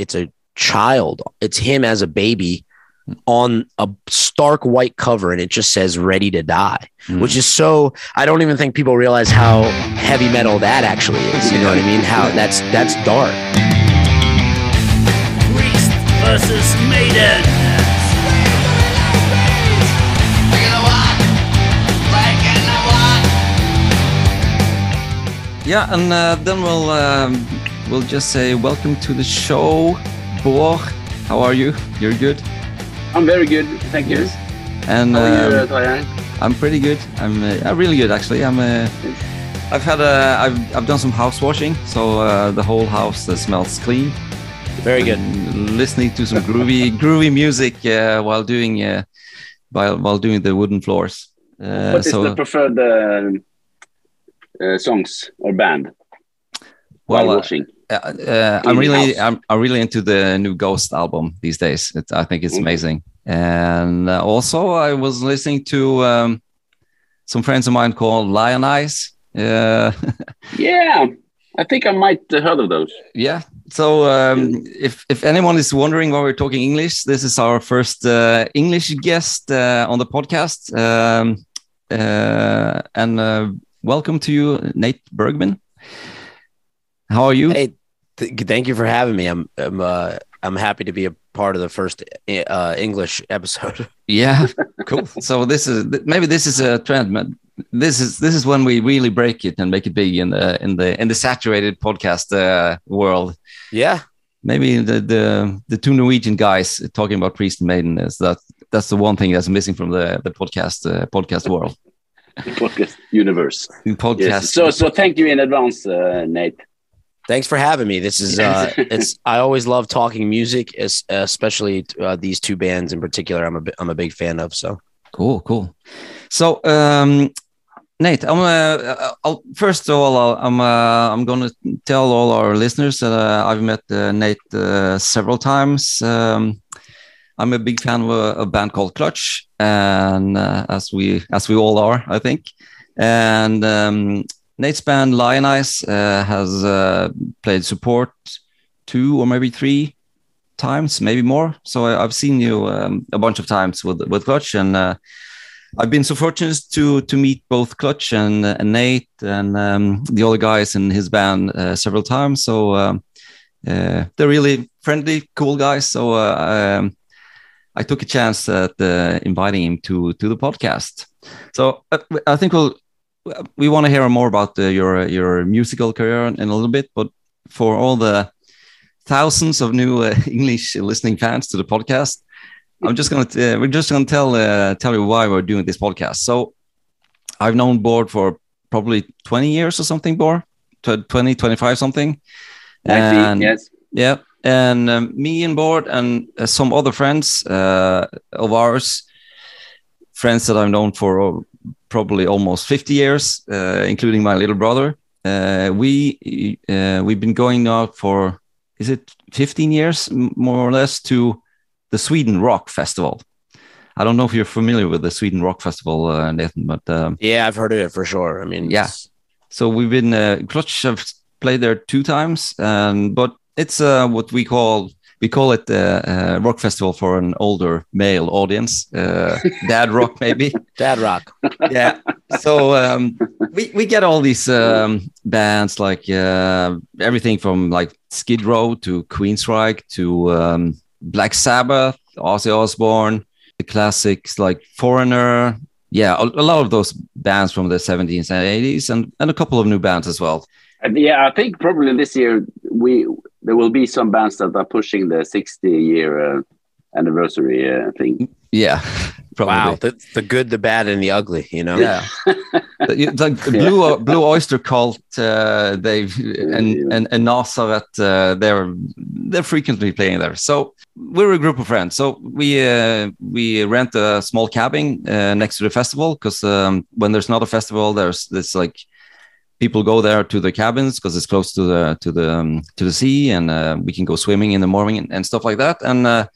it's a child. It's him as a baby on a stark white cover and it just says ready to die Mm. which is so i don't even think people realize how heavy metal that actually is you know what i mean how that's that's dark Priest versus Maiden. Yeah, and uh, then we'll um, we'll just say welcome to the show, Bor. How are you? You're good. I'm very good, thank you. And How are you, uh, um, I'm pretty good. I'm uh, really good actually. I'm. Uh, I've had a. I've I've done some house washing, so uh, the whole house uh, smells clean. very good And listening to some groovy groovy music uh, while doing uh, while while doing the wooden floors. Uh, What is so the preferred uh, uh, songs or band while well, uh, watching? Uh, uh, I'm really. I'm, I'm really into the new Ghost album these days. It, I think it's Mhm. amazing. And uh, also, I was listening to um, some friends of mine called Lionize. Uh, Yeah, I think I might have heard of those. yeah. So um, if if anyone is wondering why we're talking English, this is our first uh, English guest uh, on the podcast. Um, uh, and uh, welcome to you, Nate Bergman. How are you? hey th- thank you for having me i'm i'm uh i'm happy to be a part of the first uh english episode Yeah, cool. so this is maybe this is a trend. man. This is this is when we really break it and make it big in the in the in the saturated podcast uh, world. yeah Maybe the the the two Norwegian guys talking about Priest and Maiden is that that's the one thing that's missing from the the podcast uh, podcast world. Podcast universe. Podcast. Yes. So, so thank you in advance, uh, Nate. Thanks for having me this is uh it's i always love talking music especially uh, these two bands in particular i'm a i'm a big fan of so Cool, cool. So, um, Nate, I'm uh, I'll, first of all, I'll, I'm uh, I'm going to tell all our listeners that uh, I've met uh, Nate uh, several times. Um, I'm a big fan of a, a band called Clutch, and uh, as we as we all are, I think. And um, Nate's band Lionize uh, has uh, played support two or maybe three times, maybe more. So I, I've seen you um, a bunch of times with with Clutch, and uh, I've been so fortunate to to meet both Clutch and, and Nate and um, the other guys in his band uh, several times. So um, uh, they're really friendly, cool guys. So uh, um, I took a chance at inviting him to to the podcast. So I think we'll we want to hear more about uh, your your musical career in a little bit, but for all the thousands of new uh, English listening fans to the podcast, I'm just gonna uh, we're just gonna tell uh, tell you why we're doing this podcast. So I've known Board for probably 20 years or something, Board, Tw- 20, 25 something. I see. Yes. Yeah, and um, me and Board and uh, some other friends uh, of ours, friends that I've known for uh, probably almost 50 years, uh, including my little brother. Uh, we uh, we've been going out for is it 15 years more or less to the Sweden Rock Festival. I don't know if you're familiar with the Sweden Rock Festival, uh, Nathan, but um, yeah i've heard of it for sure i mean Yeah. so we've been uh, Clutch have played there two times, and but it's uh, what we call we call it uh, uh, rock festival for an older male audience, uh, dad rock maybe. dad rock yeah. So um, we we get all these um, bands like uh, everything from like Skid Row to Queensryche to um, Black Sabbath, Ozzy Osbourne, the classics like Foreigner. Yeah, a, a lot of those bands from the 70s and 80s, and, and a couple of new bands as well. And yeah, I think probably this year we there will be some bands that are pushing the 60 year uh, anniversary uh, thing. Yeah, probably. wow the, the good the bad and the ugly you know Yeah, The- you- like the Blue Blue Oyster Cult, uh, they've and and and Nazareth, uh, they're they're frequently playing there. So we're a group of friends. So we uh, we rent a small cabin uh, next to the festival because um, when there's not a festival, there's this like people go there to the cabins because it's close to the to the um, to the sea and uh, we can go swimming in the morning and, and stuff like that. And uh,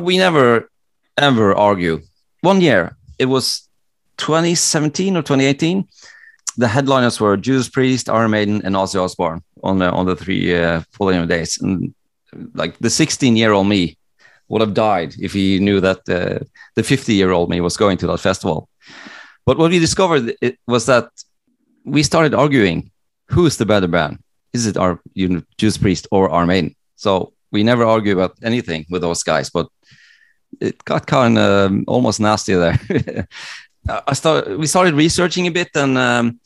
we never ever argue. One year it was 2017 or 2018. The headliners were Judas Priest, Iron Maiden, and Ozzy Osbourne on the on the three uh, following days. And like the 16 year old me would have died if he knew that uh, the 50 year old me was going to that festival. But what we discovered was that we started arguing who is the better band? Is it our you know, Judas Priest or our Maiden? So we never argue about anything with those guys, but it got kind of um, almost nasty there. I started, we started researching a bit, and um,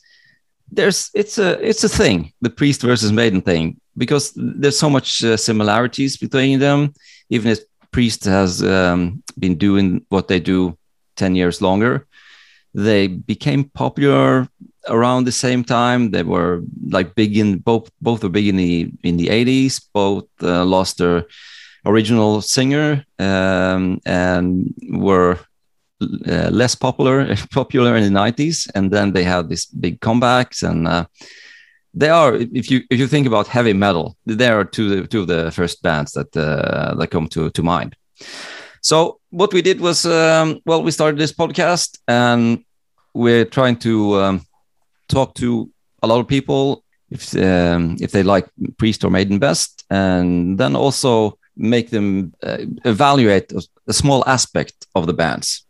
there's it's a it's a thing, the Priest versus Maiden thing, because there's so much uh, similarities between them. Even if Priest has um, been doing what they do ten years longer, they became popular around the same time. They were like big in both both were big in the in the 80s. Both uh, lost their original singer um, and were uh, less popular popular in the 90s and then they had these big comebacks and uh, they are if you if you think about heavy metal they are two two of the first bands that uh, that come to to mind so what we did was um, well we started this podcast and we're trying to um, talk to a lot of people if um, if they like priest or maiden best and then also make them uh, evaluate a, a, small aspect of the bands.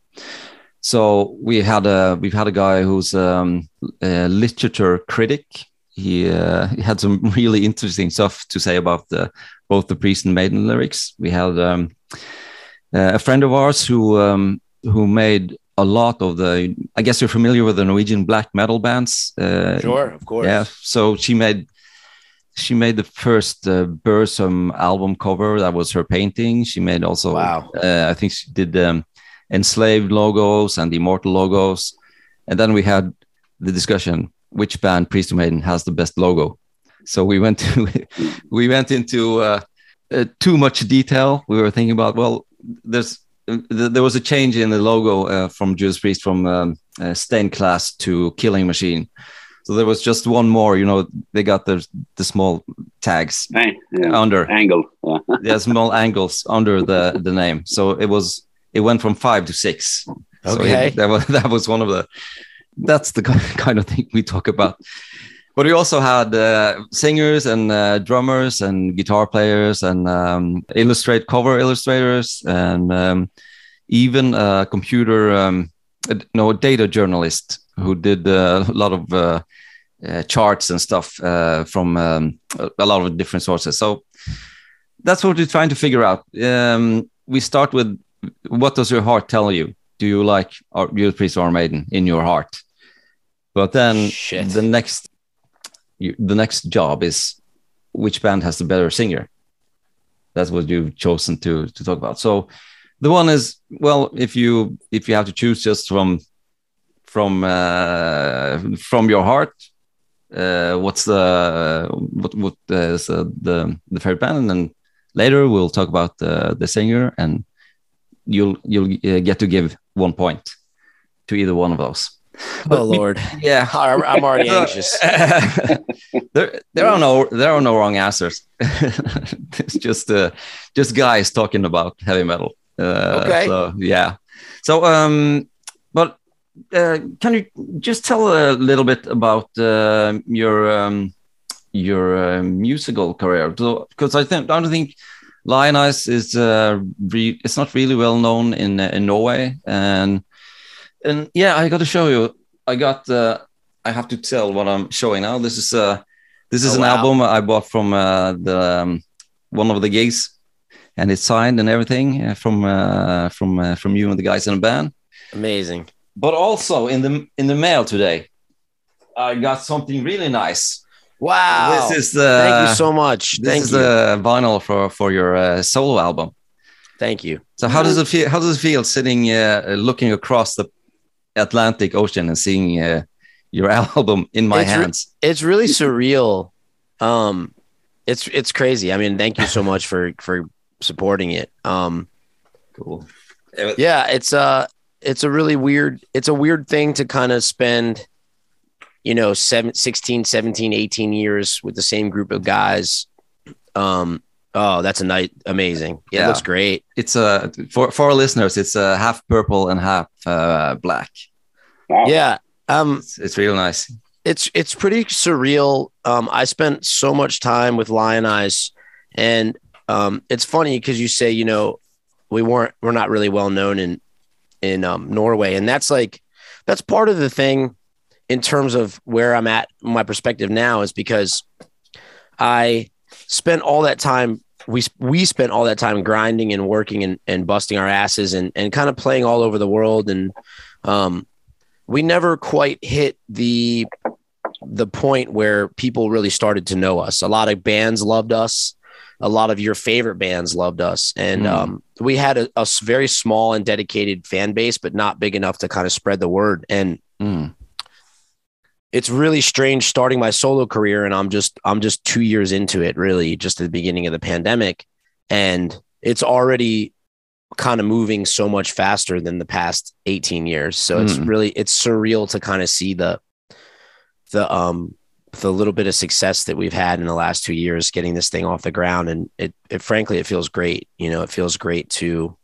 So we had a we've had a guy who's um, a literature critic. He, uh, he had some really interesting stuff to say about the, both the priest and maiden lyrics. We had um, a friend of ours who um, who made a lot of the. I guess you're familiar with the Norwegian black metal bands. Uh, sure, of course. Yeah. So she made she made the first uh, Burzum album cover. That was her painting. She made also, wow. Uh, I think she did um, enslaved logos and immortal logos. And then we had the discussion which band Priest of Maiden has the best logo. So we went to we went into uh, uh, too much detail. We were thinking about well, there's there was a change in the logo uh, from Judas Priest from um, uh, Stained Class to Killing Machine. So there was just one more. You know, they got the the small tags yeah. under angle. Yeah. yeah, small angles under the the name. So it was it went from five to six. Okay, so that was that was one of the. That's the kind of thing we talk about. But we also had uh, singers and uh, drummers and guitar players and um, illustrate cover illustrators and um, even a computer um, no data journalist who did uh, a lot of uh, uh, charts and stuff from um, a lot of different sources. So that's what we're trying to figure out. Um, we start with what does your heart tell you? Do you like our Judas Priest or Maiden in your heart? But then Shit. the next the next job is which band has the better singer. That's what you've chosen to to talk about. So the one is well, if you if you have to choose just from from uh, from your heart. Uh, what's the what what is uh, the the favorite band, and then later we'll talk about the the singer, and you'll you'll uh, get to give one point to either one of those. But oh Lord, yeah, I'm already anxious. there, there are no, there are no wrong answers. it's just, uh, just guys talking about heavy metal. Uh, okay. So yeah. So um, but uh, can you just tell a little bit about uh, your um, your uh, musical career? Because I think I don't think Lionize is uh, it's not really well known in uh, in Norway, and and yeah, I got to show you. I got uh, I have to tell what I'm showing now. This is uh this is oh, an wow. album I bought from uh, the um, one of the gigs, and it's signed and everything uh, from uh, from uh, from you and the guys in the band. Amazing but also in the in the mail today i got something really nice wow this is the thank you so much this thank is you the vinyl for for your uh, solo album thank you so how does it feel how does it feel sitting uh, looking across the atlantic ocean and seeing uh, your album in my it's hands. re- it's really surreal. Um it's it's crazy. I mean thank you so much for for supporting it. Um cool. yeah it's uh it's a really weird it's a weird thing to kind of spend you know seven, 16 17 18 years with the same group of guys. Um oh that's a night amazing. Yeah, it looks great. It's uh for for our listeners it's uh half purple and half uh black. Wow. yeah um it's, it's real nice. it's it's pretty surreal. Um i spent so much time with Lionize, and um, it's funny because you say, you know, we weren't, we're not really well known in, in um, Norway. And that's like, that's part of the thing in terms of where I'm at, my perspective now is because I spent all that time. We, we spent all that time grinding and working and, and busting our asses and, and kind of playing all over the world. And um, we never quite hit the the point where people really started to know us. A lot of bands loved us. A lot of your favorite bands loved us, and Mm. um, we had a very small and dedicated fan base, but not big enough to kind of spread the word. And Mm. It's really strange starting my solo career, and I'm just I'm just two years into it, really, just at the beginning of the pandemic, and it's already kind of moving so much faster than the past 18 years. So it's Mm. really it's surreal to kind of see the the um the little bit of success that we've had in the last two years getting this thing off the ground and it, it frankly it feels great you know it feels great to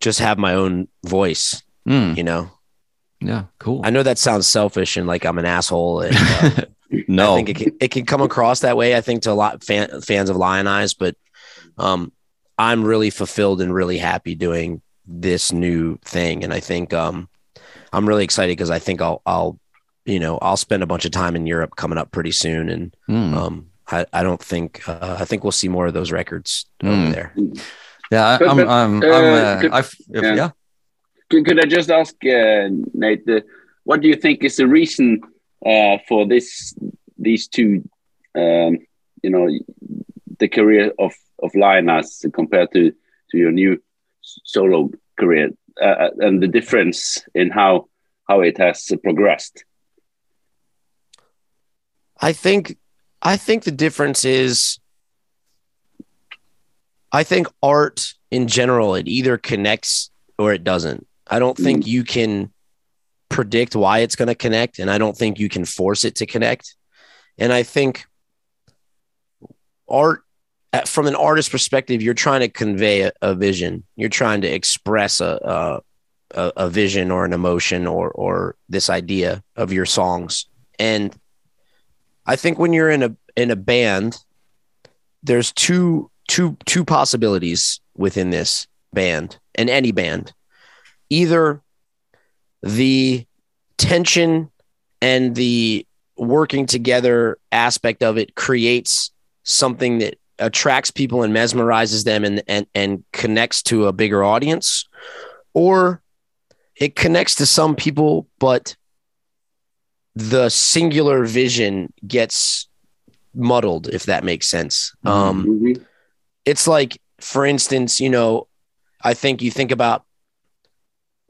just have my own voice Mm. you know Yeah, cool. i know that sounds selfish and like i'm an asshole and uh, no, I think it can, it can come across that way. I think to a lot fan, fans of Lionize, but um, I'm really fulfilled and really happy doing this new thing, and I think um, I'm really excited because I think I'll I'll you know I'll spend a bunch of time in Europe coming up pretty soon, and Mm. um, I, I don't think uh, I think we'll see more of those records Mm. over there. yeah, I, But- I'm, but, I'm, I'm, uh, uh, I've, yeah. yeah. Could, I just ask uh, Nate, uh, what do you think is the reason uh, for this these two, um, you know, the career of of Lionize compared to to your new solo career, uh, and the difference in how how it has progressed? I think I think the difference is I think art in general it either connects or it doesn't. I don't hmm. think you can predict why it's going to connect and I don't think you can force it to connect. And I think art from an artist perspective you're trying to convey a, a vision. You're trying to express a, a a a vision or an emotion or or this idea of your songs. And I think when you're in a in a band, there's two two two possibilities within this band and any band. Either the tension and the working together aspect of it creates something that attracts people and mesmerizes them and and and connects to a bigger audience or it connects to some people but the singular vision gets muddled if that makes sense um Mhm. it's like for instance you know i think you think about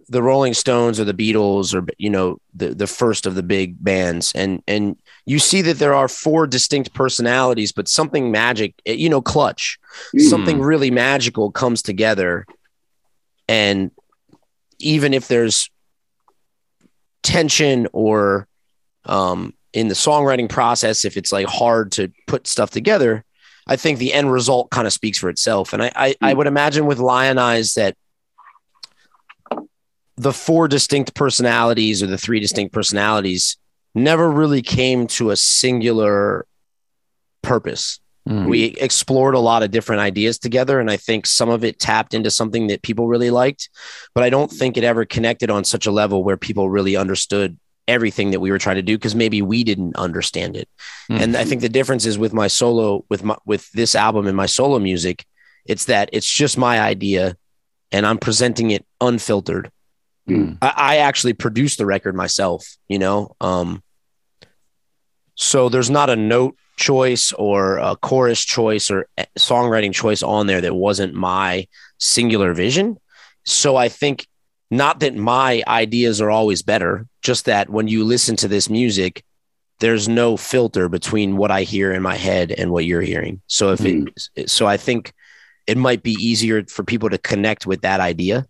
the rolling stones or the beatles or you know the the first of the big bands. And and you see that there are four distinct personalities but something magic eh, you know clutch something really magical comes together. And even if there's tension or um, in the songwriting process if it's like hard to put stuff together i think the end result kind of speaks for itself. And I, I i would imagine with Lionize that the four distinct personalities or the three distinct personalities never really came to a singular purpose Mm. we explored a lot of different ideas together and i think some of it tapped into something that people really liked but i don't think it ever connected on such a level where people really understood everything that we were trying to do because maybe we didn't understand it Mm. and i think the difference is with my solo with my with this album and my solo music it's that it's just my idea and i'm presenting it unfiltered Mm. I, I actually produced the record myself, you know. Um, so there's not a note choice or a chorus choice or songwriting choice on there that wasn't my singular vision. So I think not that my ideas are always better, just that when you listen to this music, there's no filter between what I hear in my head and what you're hearing. So if it, so I think it might be easier for people to connect with that idea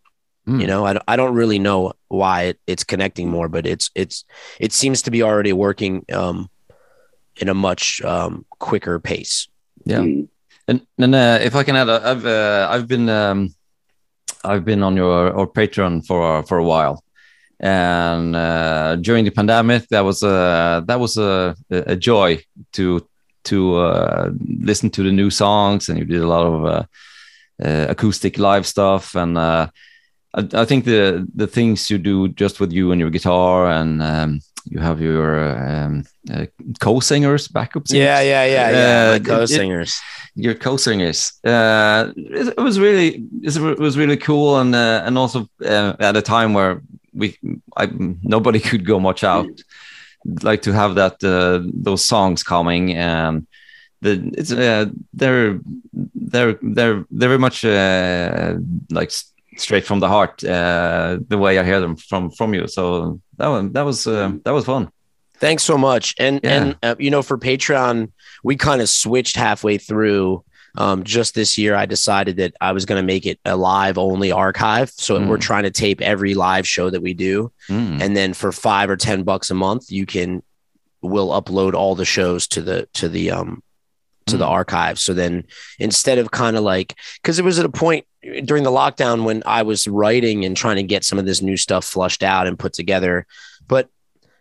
Mm. you know I, don't- I don't really know why it, it's connecting more but it's it's it seems to be already working um in a much um quicker pace Yeah. Mm. And and uh, if I can add, uh, I've uh, I've been um, I've been on your or Patreon for for a while, and uh, during the pandemic, that was a that was a a joy to to uh, listen to the new songs, and you did a lot of uh, uh, acoustic live stuff. And uh, I, I, think the the things you do just with you and your guitar, and um, you have your um, uh, co-singers, backup singers. Yeah, yeah, yeah, yeah. Uh, co-singers. It, your co-singers. Uh, it, it, was really, it was really cool, and uh, and also uh, at a time where we, I, nobody could go much out. Like to have that uh, those songs coming and the it's uh, they're they're they're they're very much uh, like straight from the heart uh, the way I hear them from from you. So that one that was uh, that was fun. Thanks so much. And yeah. and uh, you know for Patreon we kind of switched halfway through. Um, just this year, I decided that I was going to make it a live only archive. So mm. we're trying to tape every live show that we do, mm. and then for five or ten bucks a month, you can we'll upload all the shows to the to the um to the hmm. archive. So then instead of kind of like, because it was at a point during the lockdown when I was writing and trying to get some of this new stuff flushed out and put together. But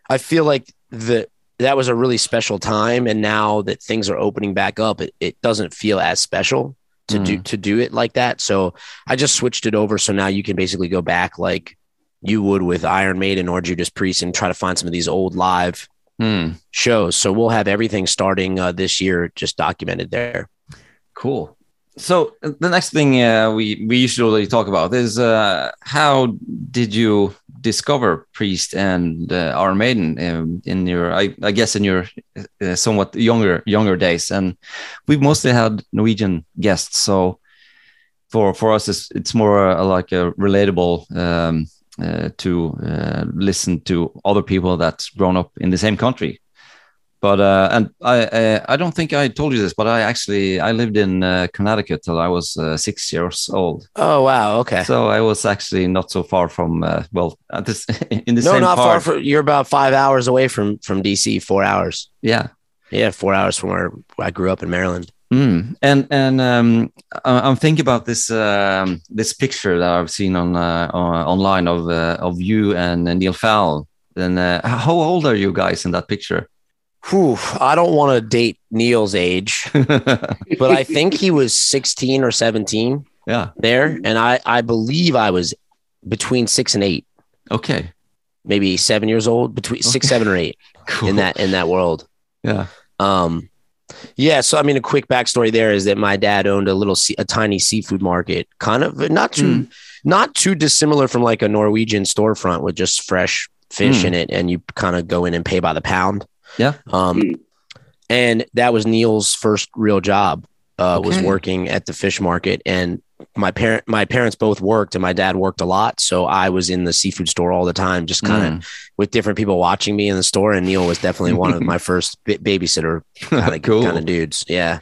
I feel like the that was a really special time. And now that things are opening back up, it, it doesn't feel as special to mm. do to do it like that. So I just switched it over. So now you can basically go back like you would with Iron Maiden or Judas Priest and try to find some of these old live mm. shows. So we'll have everything starting uh, this year just documented there. Cool. So the next thing uh, we we usually talk about is uh, how did you discover Priest and uh, Maiden in, in your I, I, guess in your uh, somewhat younger younger days, and we've mostly had Norwegian guests, so for for us it's, it's more uh, like a relatable um, uh, to uh, listen to other people that's grown up in the same country. But uh, and I, I, I don't think I told you this, but I actually I lived in uh, Connecticut till I was uh, six years old. Oh wow, okay. So I was actually not so far from well at this in the no, same not part. far. From, you're about five hours away from from DC. Four hours. Yeah, yeah, four hours from where I grew up in Maryland. Mm. And and um, I'm thinking about this um, this picture that I've seen on, uh, online of uh, of you and Neil Fallon. And uh, how old are you guys in that picture? Whew, I don't want to date Neil's age, but I think he was 16 or 17. Yeah, there, and I I believe I was between six and eight. Okay, maybe seven years old, between okay. six, seven, or eight cool. in that in that world. Yeah. Um, yeah, so I mean, a quick backstory there is that my dad owned a little, a tiny seafood market, kind of not too, mm. not too dissimilar from like a Norwegian storefront with just fresh fish mm. in it, and you kind of go in and pay by the pound. Yeah. Um, and that was Neil's first real job. Uh, okay. was working at the fish market, and my parent my parents both worked and my dad worked a lot so i was in the seafood store all the time just kind of mm. with different people watching me in the store and neil was definitely one of my first b- babysitter kind of cool. kind of dudes yeah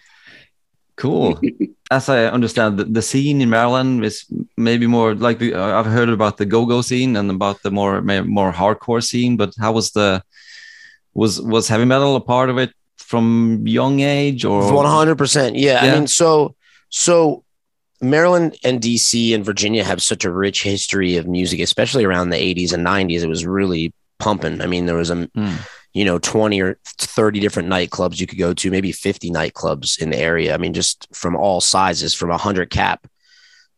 cool as i understand the, the, scene in maryland is maybe more like the, uh, i've heard about the go-go scene and about the more more hardcore scene but how was the was was heavy metal a part of it from young age or 100% yeah, yeah. i mean so so Maryland and DC and Virginia have such a rich history of music, especially around the 80s and 90s. It was really pumping. I mean, there was a, mm. you know, 20 or 30 different nightclubs you could go to, maybe 50 nightclubs in the area. I mean, just from all sizes, from a 100 cap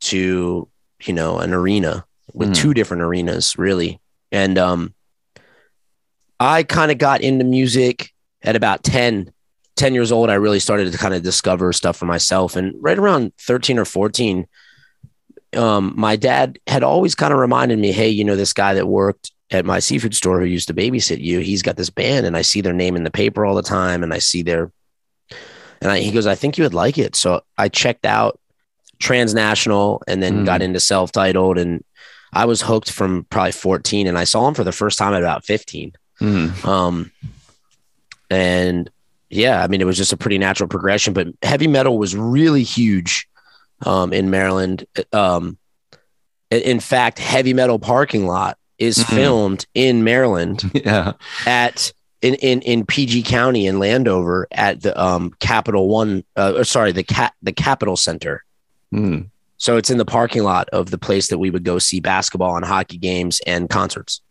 to, you know, an arena with mm. two different arenas, really. And um, I kind of got into music at about 10 10 years old, I really started to kind of discover stuff for myself. And right around 13 or 14, um, my dad had always kind of reminded me, hey, you know, this guy that worked at my seafood store who used to babysit you, he's got this band and I see their name in the paper all the time and I see their, and I, he goes, I think you would like it. So I checked out transnational and then mm. got into self titled and I was hooked from probably 14 and I saw him for the first time at about 15. Mm. Um, and yeah, I mean, it was just a pretty natural progression, but heavy metal was really huge um, in Maryland. Um, in fact, heavy metal parking lot is mm-hmm. filmed in Maryland yeah. at in, in, in PG County in Landover at the um, Capital One, uh, sorry, the cat the Capital Center. Mm. So it's in the parking lot of the place that we would go see basketball and hockey games and concerts.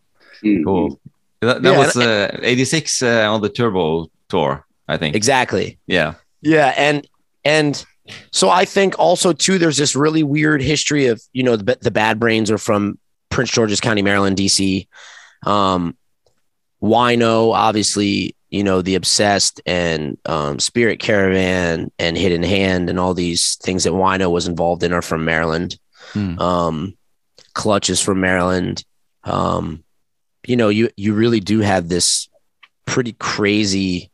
Cool. That, that yeah, was uh, 86 uh, on the Turbo tour. I think. Exactly. Yeah. Yeah, and and so I think also too, there's this really weird history of you know the, the Bad Brains are from Prince George's County, Maryland, D.C. Um, Wino, obviously, you know the Obsessed and um, Spirit Caravan and Hidden Hand and all these things that Wino was involved in are from Maryland. Hmm. Um, Clutch is from Maryland. Um, you know, you you really do have this pretty crazy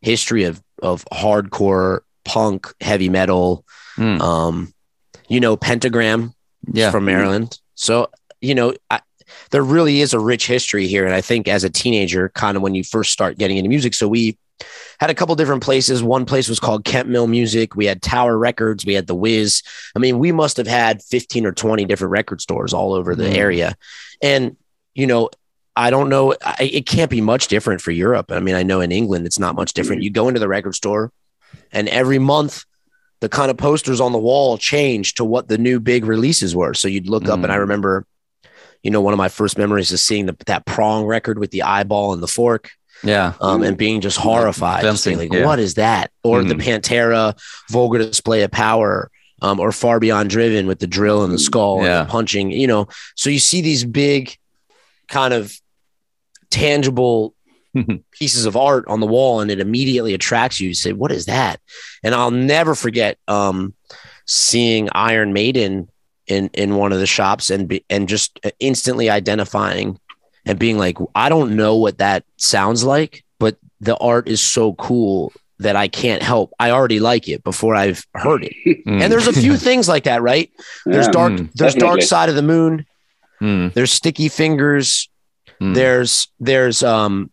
history of of hardcore punk, heavy metal. Mm. Um, you know, Pentagram Yeah. from Maryland. So, you know, I, there really is a rich history here. And I think as a teenager, kind of when you first start getting into music, so we had a couple different places. One place was called Kemp Mill Music. We had Tower Records. We had The Whiz. I mean, we must have had 15 or 20 different record stores all over the Mm. area. And, you know, I don't know. I, it can't be much different for Europe. I mean, I know in England it's not much different. You go into the record store, and every month the kind of posters on the wall change to what the new big releases were. So you'd look up, and I Mm. remember, you know, one of my first memories is seeing the, that prong record with the eyeball and the fork, Yeah. um, and being just horrified, just being like, yeah. "What is that?" Or the Mhm. Pantera vulgar display of power. Um, or far beyond driven with the drill and the skull and the punching, you know. So you see these big kind of tangible pieces of art on the wall and it immediately attracts you. You say, What is that? And I'll never forget um, seeing Iron Maiden in in one of the shops and be, and just instantly identifying and being like, I don't know what that sounds like, but the art is so cool that I can't help. I already like it before I've heard it. Mm. And there's a few things like that, right? There's Yeah. dark, Mm, there's dark side of the moon. Mm. There's sticky fingers. Mm. There's there's um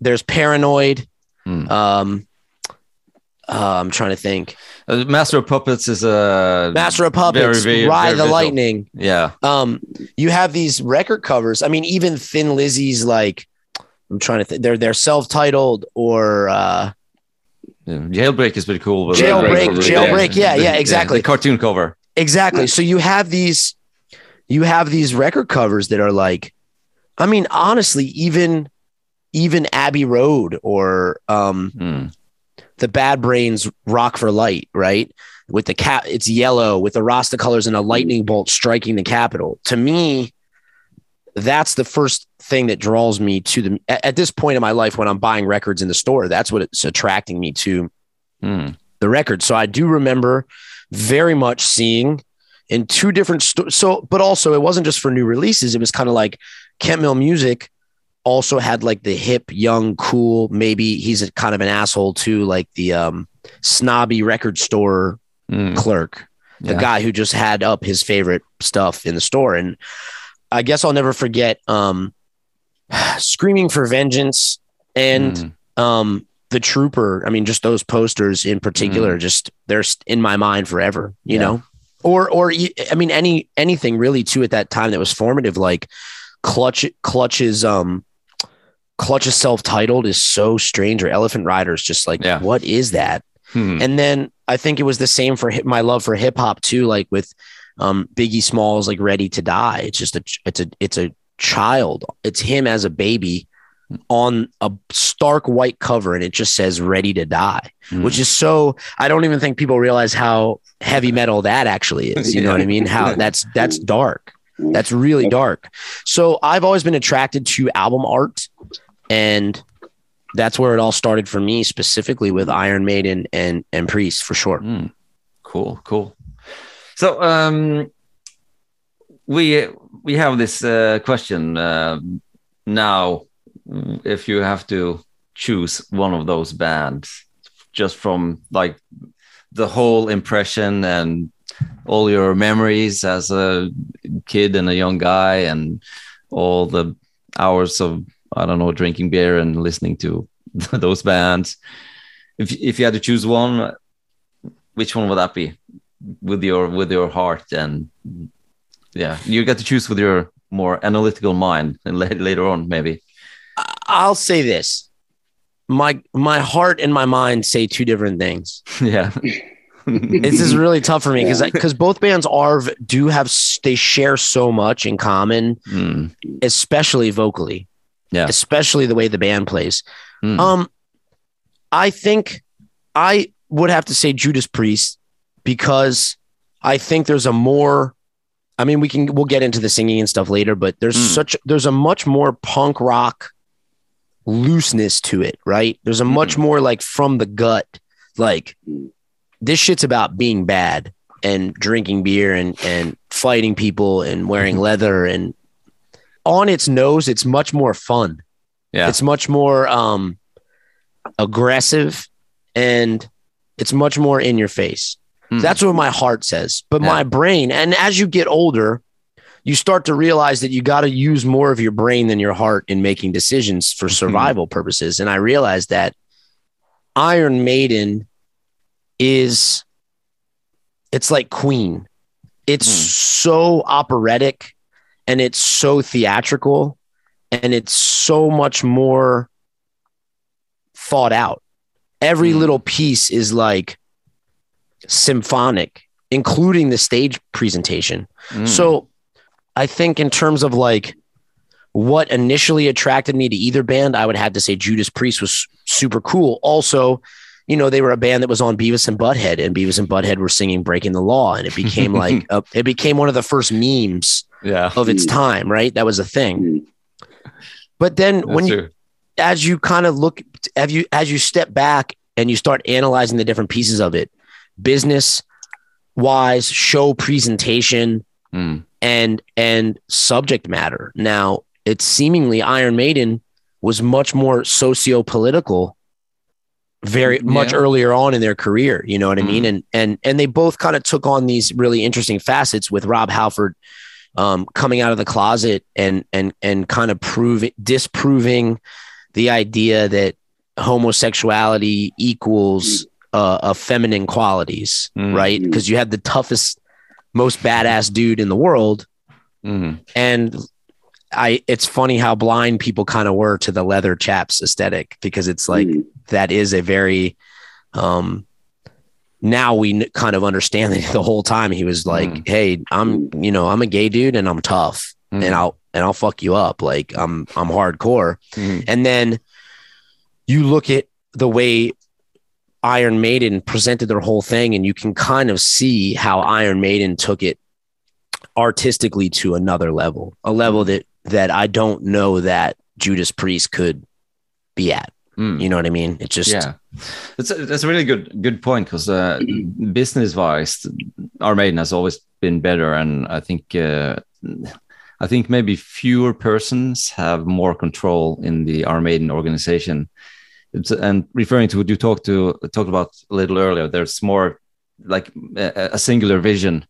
there's paranoid. Mm. Um, uh, I'm trying to think. Uh, Master of Puppets is a Master of Puppets, very, very, Ride very the visual. Lightning. Yeah. Um, you have these record covers. I mean, even Thin Lizzy's like, I'm trying to think. They're they're self-titled or uh, yeah. Jailbreak is pretty cool. but- Jailbreak. Jailbreak, Jailbreak. Yeah, The- yeah, exactly. The cartoon cover. Exactly. So you have these, you have these record covers that are like, I mean, honestly, even even Abbey Road or um, Mm. the Bad Brains Rock for Light, right? With the cap, it's yellow with the Rasta colors and a lightning bolt striking the Capitol. To me, that's the first thing that draws me to the. At, this point in my life, when I'm buying records in the store, that's what it's attracting me to Mm. the record. So I do remember very much seeing in two different stores. So, but also it wasn't just for new releases. It was kind of like Kemp Mill Music also had like the hip, young, cool. Maybe he's a kind of an asshole too, like the um, snobby record store Mm. clerk, the Yeah. guy who just had up his favorite stuff in the store. And I guess I'll never forget um, Screaming for Vengeance and Mm. um the trooper i mean just those posters in particular just they're in my mind forever you Mm. Yeah. know or or i mean any anything really too at that time that was formative like clutch clutches um clutches self-titled is so strange. Or elephant riders just like Yeah. what is that? Mm. and then i think it was the same for hip, my love for hip-hop too like with um biggie smalls like ready to die. It's just a it's a it's a child. It's him as a baby on a stark white cover and it just says ready to die Mm. which is so i don't even think people realize how heavy metal that actually is. You know what i mean? How that's that's dark that's really dark so i've always been attracted to album art and that's where it all started for me specifically with iron maiden and and priest for sure Mm. Cool, cool. So um, we we have this uh, question uh, now. If you have to choose one of those bands, just from like the whole impression and all your memories as a kid and a young guy, and all the hours of I don't know drinking beer and listening to those bands. If if you had to choose one, which one would that be? With your with your heart and yeah, you get to choose with your more analytical mind, and later on maybe. i'll say this my my heart and my mind say two different things yeah. This is really tough for me because Yeah. because both bands are do have they share so much in common Mm, especially vocally Yeah. especially the way the band plays mm, um I think I would have to say Judas Priest because I think there's a more I mean we can we'll get into the singing and stuff later, but there's Mm. such there's a much more punk rock looseness to it, right? There's a much more like from the gut, like this shit's about being bad and drinking beer and and fighting people and wearing leather and on its nose, it's much more fun. Yeah. It's much more um aggressive and it's much more in your face. Hmm. That's what my heart says. But Yeah. my brain, and as you get older, you start to realize that you got to use more of your brain than your heart in making decisions for survival purposes. And I realized that Iron Maiden is it's like Queen. It's Hmm. so operatic and it's so theatrical and it's so much more thought out. Every Hmm. little piece is like symphonic, including the stage presentation. Mm. So I think in terms of like what initially attracted me to either band, I would have to say Judas Priest was super cool. Also, you know, they were a band that was on Beavis and Butthead, and Beavis and Butthead were singing "Breaking the Law," and it became like a, it became one of the first memes yeah. of its Mm. time. Right, that was a thing. Mm. But then That's when you true. as you kind of look have you as you step back and you start analyzing the different pieces of it business wise show presentation Mm. and and subject matter now it's seemingly iron maiden was much more socio-political very much Yeah. earlier on in their career you know what i mean Mm. and and and they both kind of took on these really interesting facets with rob halford um, coming out of the closet and and and kind of proving disproving the idea that homosexuality equals uh, uh, feminine qualities, Mm. right? Because you had the toughest, most badass dude in the world, Mm. and I. It's funny how blind people kind of were to the leather chaps aesthetic because it's like Mm. that is a very um now we n- kind of understand that the whole time he was like Mm. hey i'm you know i'm a gay dude and i'm tough Mm. and i'll and i'll fuck you up like i'm i'm hardcore Mm. and then you look at the way iron maiden presented their whole thing and you can kind of see how iron maiden took it artistically to another level a level that that i don't know that judas priest could be at Mm. you know what I mean? It just yeah, that's a, that's a really good good point because uh, business wise, our maiden has always been better, and I think uh, I think maybe fewer persons have more control in the our maiden organization. It's, and referring to what you talked to talked about a little earlier, there's more like a, a singular vision,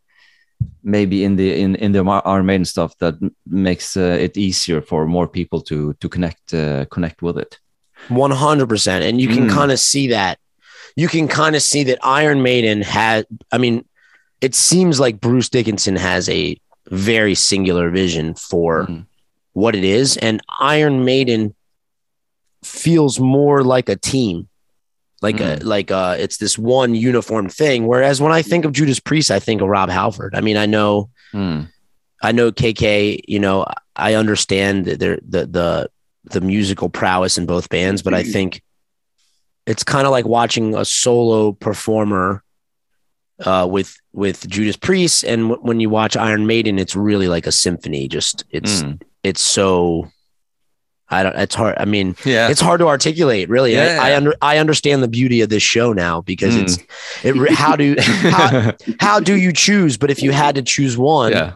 maybe in the in in the our maiden stuff that makes uh, it easier for more people to to connect uh, connect with it. 100%. And you can Mm. kind of see that. You can kind of see that Iron Maiden has I mean, it seems like Bruce Dickinson has a very singular vision for Mm. what it is. And Iron Maiden feels more like a team. Like a like uh it's this one uniform thing. Whereas when I think of Judas Priest, I think of Rob Halford. I mean, I know Mm. I know KK, you know, I understand that there the the the musical prowess in both bands, but I think it's kind of like watching a solo performer uh, with with Judas Priest, and w- when you watch Iron Maiden, it's really like a symphony. Just it's Mm. it's so I don't. It's hard. I mean, Yeah. it's hard to articulate. Really, Yeah. I, I under I understand the beauty of this show now because Mm. it's it. How do how, how do you choose? But if you had to choose one, yeah.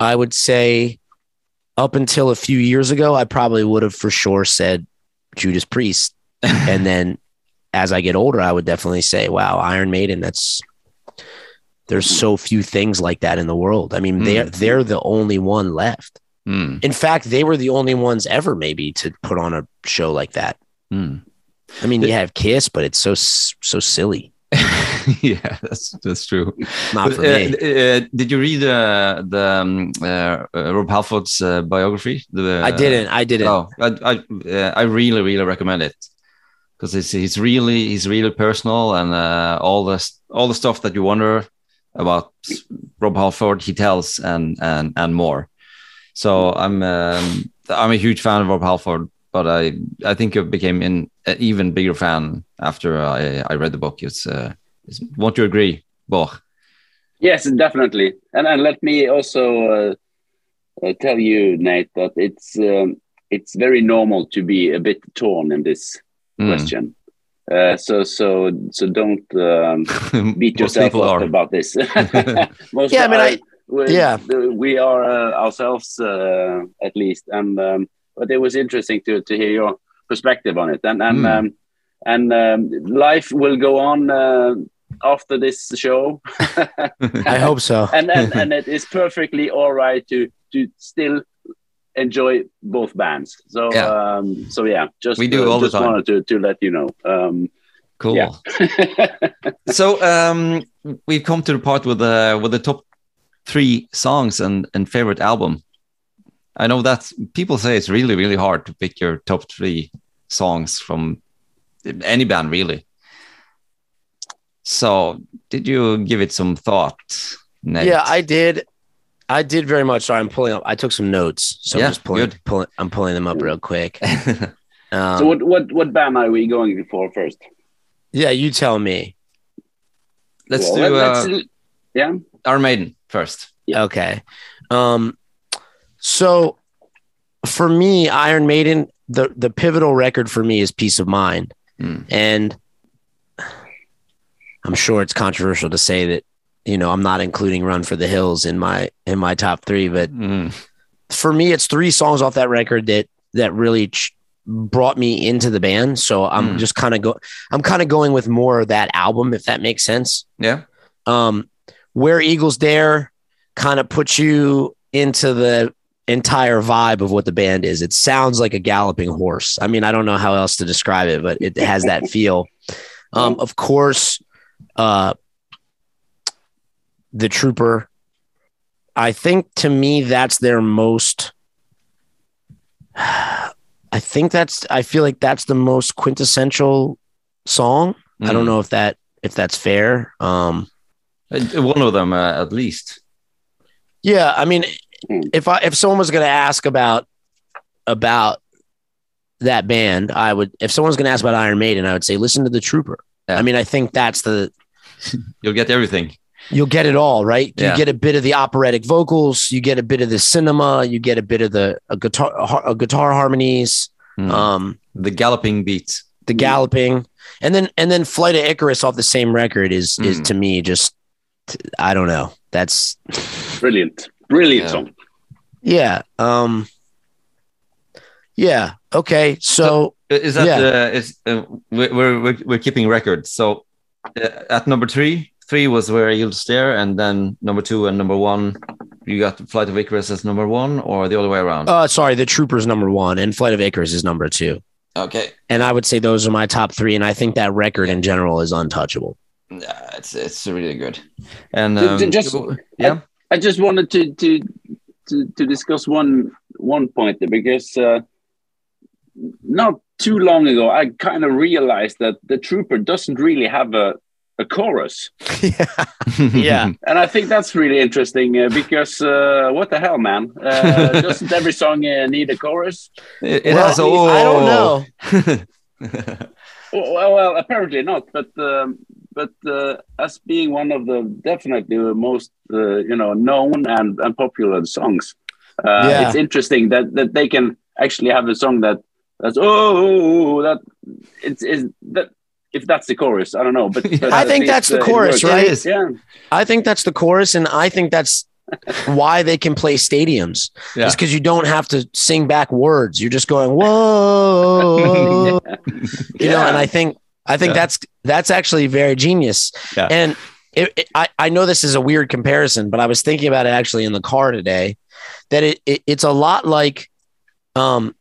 I would say up until a few years ago, I probably would have for sure said Judas Priest. and then as I get older, I would definitely say, wow, Iron Maiden, that's there's so few things like that in the world. I mean, they're they're the only one left. Mm. In fact, they were the only ones ever maybe to put on a show like that. Mm. I mean, you have Kiss, but it's so so silly. yeah, that's that's true. Not for uh, me. uh, did you read uh, the um, uh, uh, Rob Halford's uh, biography? The, I didn't. I didn't. Oh, I I, I really really recommend it because it's he's really he's really personal and uh, all the all the stuff that you wonder about Rob Halford he tells and and and more. So I'm um, I'm a huge fan of Rob Halford, but but I I think I became an even bigger fan after I, I read the book. It's, uh, it's won't you agree, Boch? Yes, definitely. And and let me also uh, uh, tell you, Nate, that it's um, it's very normal to be a bit torn in this Mm. question. Uh, so so so don't um, beat yourself up are. about this. Most Yeah, I mean, I- we, yeah. we are uh, ourselves uh, at least, and um, but it was interesting to to hear your perspective on it, and and Mm. um, and um, life will go on uh, after this show. I hope so. and and, and it is perfectly all right to to still enjoy both bands. So Yeah. um, so yeah, just We do uh, all the just time. wanted to to let you know. Um, Cool. Yeah. so um, we've come to the part with the with the top three songs and and favorite album. I know that people say it's really really hard to pick your top three songs from any band really. So did you give it some thought? Nate? Yeah, I did. I did very much. Sorry, I'm pulling up. I took some notes, so Yeah, I'm just pulling, good. pulling. I'm pulling them up real quick. Um, so what what what band are we going for first? yeah, you tell me. let's Well, do let- uh, let's- yeah. Iron Maiden first. Yeah. Okay. Um, so for me, Iron Maiden, the the pivotal record for me is Piece of Mind, Mm. and I'm sure it's controversial to say that you know I'm not including Run for the Hills in my in my top three, but Mm. for me, it's three songs off that record that that really ch- brought me into the band. So I'm Mm. just kind of go. I'm kind of going with more of that album, if that makes sense. Yeah. Um, where Eagles Dare kind of puts you into the entire vibe of what the band is. It sounds like a galloping horse. I mean, I don't know how else to describe it, but it has that feel. Um, of course, uh, the Trooper. I think to me that's their most. I think that's. I feel like that's the most quintessential song. I don't Mm. know if that if that's fair. Um, One of them uh, at least. Yeah, I mean, Mm. if I if someone was going to ask about about that band, I would. If someone was going to ask about Iron Maiden, I would say listen to the Trooper. Yeah. I mean, I think that's the You'll get everything. you'll get it all right. You get a bit of the operatic vocals, you get a bit of the cinema, you get a bit of the a guitar a guitar harmonies, Mm. um, the galloping beats. the galloping, and then and then Flight of Icarus off the same record is is Mm. to me just I don't know. That's Brilliant, brilliant Yeah. song. yeah. Um, yeah. Okay. So Uh, Is that Yeah. uh, is uh, we're, we're we're we're keeping records? So uh, at number three, three was Where Eagles Dare, and then number two and number one, you got Flight of Icarus as number one, or the other way around. Uh, sorry, the Troopers number one and Flight of Icarus is number two. okay, And I would say those are my top three. And I think that record in general is untouchable. Yeah, it's it's really good. And um, just- yeah, I just wanted to to to, to discuss one one point there because uh, not too long ago I kind of realized that the Trooper doesn't really have a a chorus, Yeah. and I think that's really interesting uh, because uh, what the hell, man? Uh, doesn't every song uh, need a chorus? it, it Well, has. Oh, I don't know. Well, well apparently not, but um, but uh, as being one of the definitely the most uh, you know known and, and popular songs, uh, Yeah. it's interesting that that they can actually have a song that that's oh that it's is that if that's the chorus, I don't know, but, but I think least, that's the uh, chorus, right? Yeah, I think that's the chorus. And I think that's why they can play stadiums. Yeah. It's because you don't have to sing back words. You're just going, whoa. You know, and I think I think Yeah. that's that's actually very genius. Yeah. And it, it, I I know this is a weird comparison, but I was thinking about it actually in the car today. That it, it it's a lot like, um,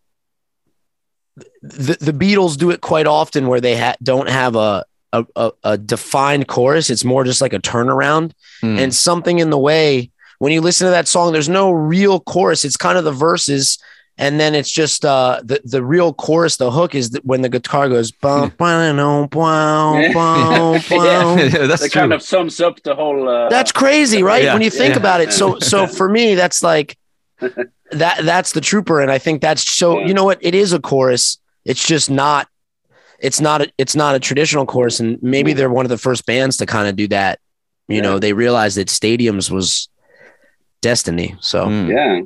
the the Beatles do it quite often where they ha- don't have a, a a a defined chorus. It's more just like a turnaround Mm. and something in the way. When you listen to that song, there's no real chorus. It's kind of the verses and then it's just uh the the real chorus the hook is that when the guitar goes bum, bum, bum, bum, bum, bum. Yeah, that's that true. kind of sums up the whole. Uh, that's crazy right Yeah, when you think yeah. about it so so for me that's like that that's the trooper, and I think that's so. Yeah. You know what? It is a chorus. It's just not. It's not. A, it's not a traditional chorus, and maybe they're one of the first bands to kind of do that. You Yeah. know, they realized that stadiums was destiny. So Mm. Yeah,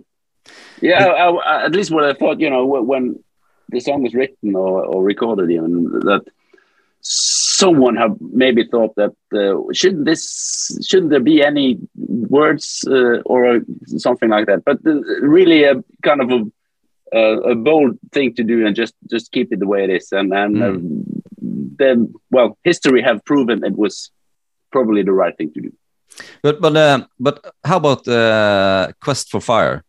yeah. I, I, at least what I thought, you know, when the song was written or, or recorded, even that someone have maybe thought that uh, shouldn't this shouldn't there be any words uh, or something like that? But uh, really, a kind of a a, a bold thing to do and just just keep it the way it is. And and uh, then, well, history have proven it was probably the right thing to do. But but uh, but how about uh, Quest for Fire?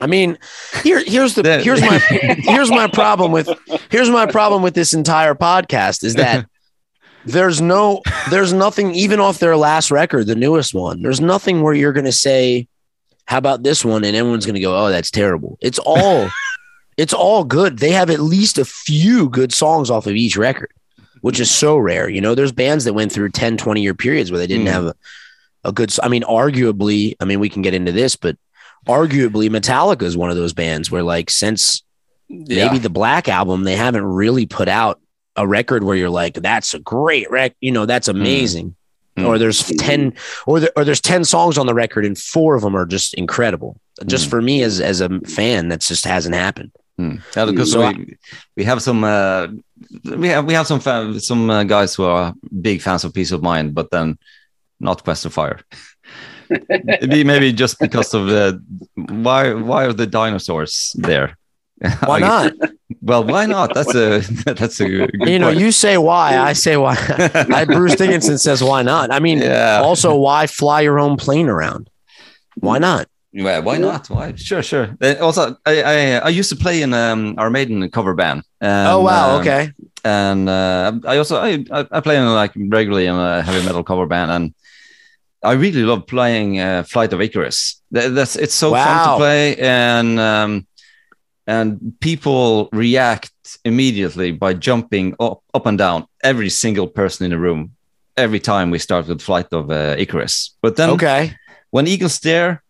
I mean, here here's the here's my here's my problem with here's my problem with this entire podcast is that there's no there's nothing even off their last record, the newest one. There's nothing where you're gonna say, "How about this one?" and everyone's gonna go, "Oh, that's terrible." It's all it's all good. They have at least a few good songs off of each record, which is so rare. You know, there's bands that went through 10, 20 year periods where they didn't Mm. have a, a good. I mean, arguably, I mean, we can get into this, but arguably, Metallica is one of those bands where, like, since maybe the Black album, they haven't really put out a record where you're like, that's a great rec. You know, that's amazing. Mm. Or there's ten, or there, or there's ten songs on the record, and four of them are just incredible. Just Mm. for me as as a fan, that just hasn't happened. Hmm. Yeah, because So we, we have some uh, we have we have some fan, some uh, guys who are big fans of Piece of Mind, but then not Quest of Fire. maybe maybe just because of the why why are the dinosaurs there? Why not? Well, why not? That's a that's a good you know, point. you say why, I say why. I Bruce Dickinson says why not. I mean, yeah. also why fly your own plane around? Why not? Yeah, why not? Why? Sure, sure. Uh, also, I, I I used to play in um, Iron Maiden cover band. And, oh wow, um, okay. and uh, I also I, I I play in like regularly in a heavy metal cover band, and I really love playing uh, Flight of Icarus. That, that's it's so fun to play, and um, and people react immediately by jumping up up and down. Every single person in the room, every time we start with Flight of uh, Icarus. But then Okay. when Eagles Dare,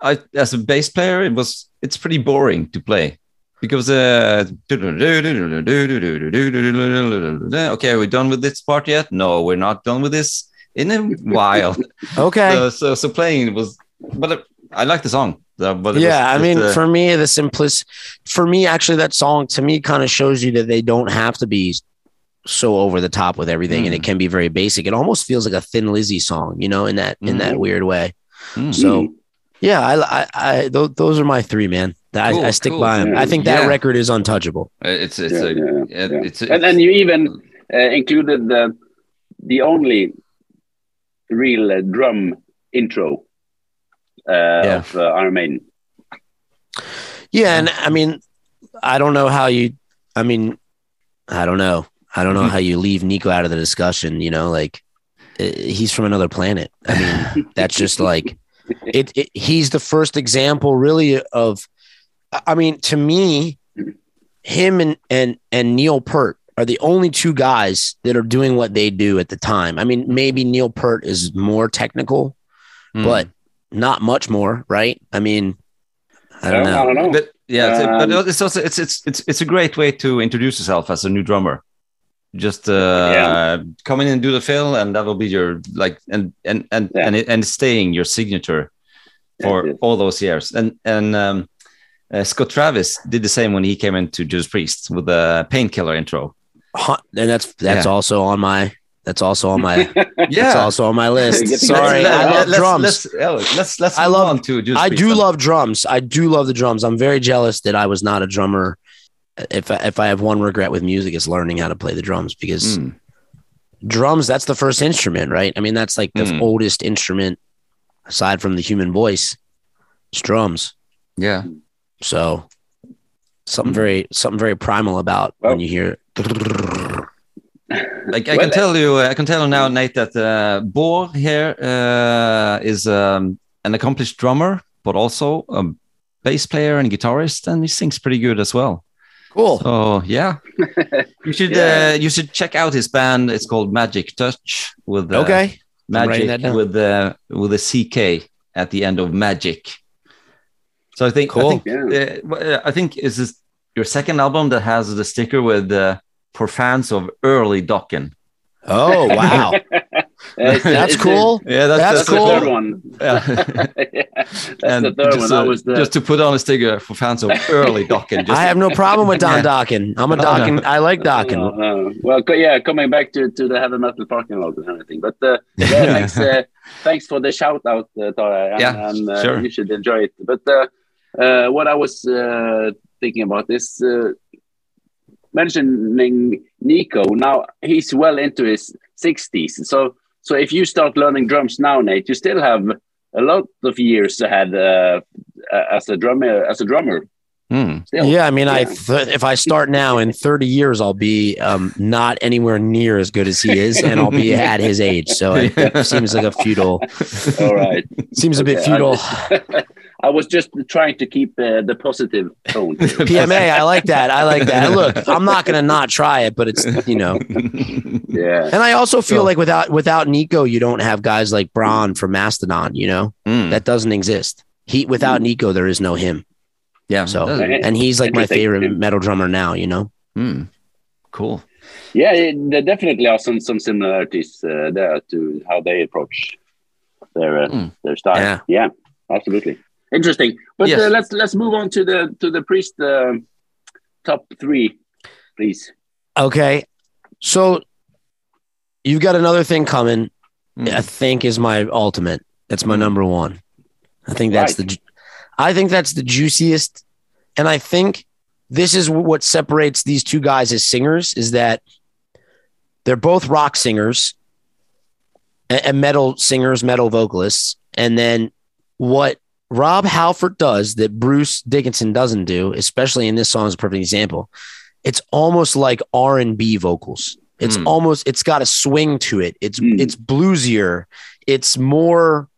I as a bass player, it was it's pretty boring to play because uh, okay, are we done with this part yet? No, we're not done with this in a while. Okay. so, so so playing was, but uh, I like the song. uh, But it yeah, was I mean, just, uh, for me, the simplest, for me, actually, that song to me kind of shows you that they don't have to be so over the top with everything, and it can be very basic. It almost feels like a Thin Lizzy song, you know, in that in that Mhm. weird way. mm. So, yeah, I, I, I th- those are my three, man. I, Cool, I stick cool. by them. I think that Yeah. record is untouchable. it's it's Yeah, a yeah, it- yeah. it's a, and then you even uh, included the the only real uh, drum intro uh, Yeah. of uh, Iron Maiden. Yeah, and I mean, I don't know how you. I mean, I don't know. I don't know how you leave Nicko out of the discussion. You know, like he's from another planet. I mean, that's just like it, it. He's the first example, really, of. I mean, to me, him and and and Neil Peart are the only two guys that are doing what they do at the time. I mean, maybe Neil Peart is more technical, mm. but not much more, right? I mean, I don't Well, know. I don't know. But yeah, it's, Um, but it's also it's it's it's it's a great way to introduce yourself as a new drummer. Just uh, Yeah. come in and do the fill, and that will be your like and and and Yeah. and it, and staying your signature for Yes, yes. all those years. And and um, uh, Scott Travis did the same when he came into Judas Priest with the painkiller intro. Huh, and that's that's Yeah. also on my that's also on my that's also on my list. Sorry, I love let's, drums. Let's let's let's, let's I love- on to Judas I do then. love drums. I do love the drums. I'm very jealous that I was not a drummer. If I, if I have one regret with music, it's learning how to play the drums because Mm. drums that's the first instrument, right? I mean, that's like the Mm. oldest instrument aside from the human voice. It's drums. Yeah, So something Mm. very something very primal about when you hear Like I Well, can tell you, I can tell you now, Nate, that uh, Bo here uh, is um, an accomplished drummer, but also a bass player and guitarist, and he sings pretty good as well. cool. So yeah, you should Yeah. uh, you should check out his band. It's called Magic Touch with uh, Okay. Magic with the with a CK at the end of Magic. So I think, Cool. I think, Yeah. uh, uh, I think is this your second album that has the sticker with uh, for fans of early Dokken. Oh wow, it's that's it's the- cool. Yeah, That's That's cool. the third one. Yeah. Yeah, that's and the third just, one. That uh, was the just to put on a sticker for fans of early Dokken. Just I have no problem with Don Yeah. Dokken. I'm a No, no. I like No, Dokken. no. Well, co- yeah, coming back to, to the heavy metal parking lot and everything. But uh, yeah, Yeah. thanks, uh, thanks for the shout out, uh, Tara. And, Yeah, and, uh, sure. You should enjoy it. But uh, uh, what I was uh, thinking about is uh, mentioning Nicko. Now he's well into his 60s. So, so if you start learning drums now, Nate, you still have a lot of years ahead uh, as a drummer. As a drummer, still. Yeah, I mean, I th- if I start now in 30 years, I'll be um, not anywhere near as good as he is, and I'll be at his age. So it, it seems like a futile. All right. Seems a bit futile. I, I was just trying to keep uh, the positive tone. PMA, I like that. I like that. Look, I'm not gonna not try it, but it's you know. yeah. And I also feel Sure. like without without Nicko, you don't have guys like Brann from Mastodon. You know Hmm. that doesn't exist. He without Nicko, there is no him, yeah. So- and he's like my favorite metal drummer now. You know. hmm. Cool. Yeah, it- there definitely are some some similarities uh, there to how they approach their uh, Mm. their style. Yeah. Yeah. absolutely interesting. But Yes. uh, let's let's move on to the to the priest uh, top three, please. Okay, so you've got another thing coming. Hmm. I think is my ultimate. That's my Mm. number one. I think that's the, I think that's the juiciest, and I think this is what separates these two guys as singers is that they're both rock singers and, and metal singers, metal vocalists, and then what Rob Halford does that Bruce Dickinson doesn't do, especially in this song, is a perfect example. It's almost like R and B vocals. It's Mm. almost it's got a swing to it. It's Mm. it's bluesier. It's more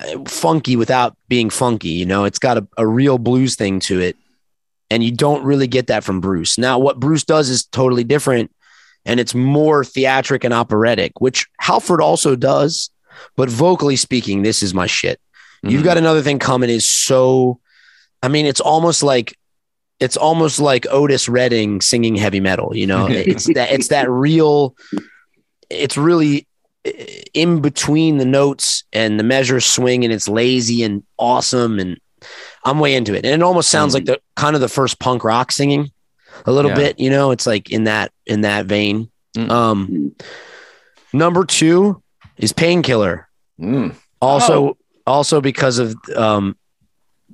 uh, funky without being funky. You know, it's got a, a real blues thing to it, and you don't really get that from Bruce. Now, what Bruce does is totally different, and it's more theatric and operatic, which Halford also does. But vocally speaking, this is my shit. You've Mhm. got another thing coming is so I mean, it's almost like it's almost like Otis Redding singing heavy metal, you know. it's that it's that real it's really eh, in between the notes and the measures swing and it's lazy and awesome and I'm way into it. And it almost sounds like the kind of the first punk rock singing a little Yeah. bit, you know, it's like in that in that vein. Mm. Um Mm. number 2 is Painkiller Hmm. also also because of um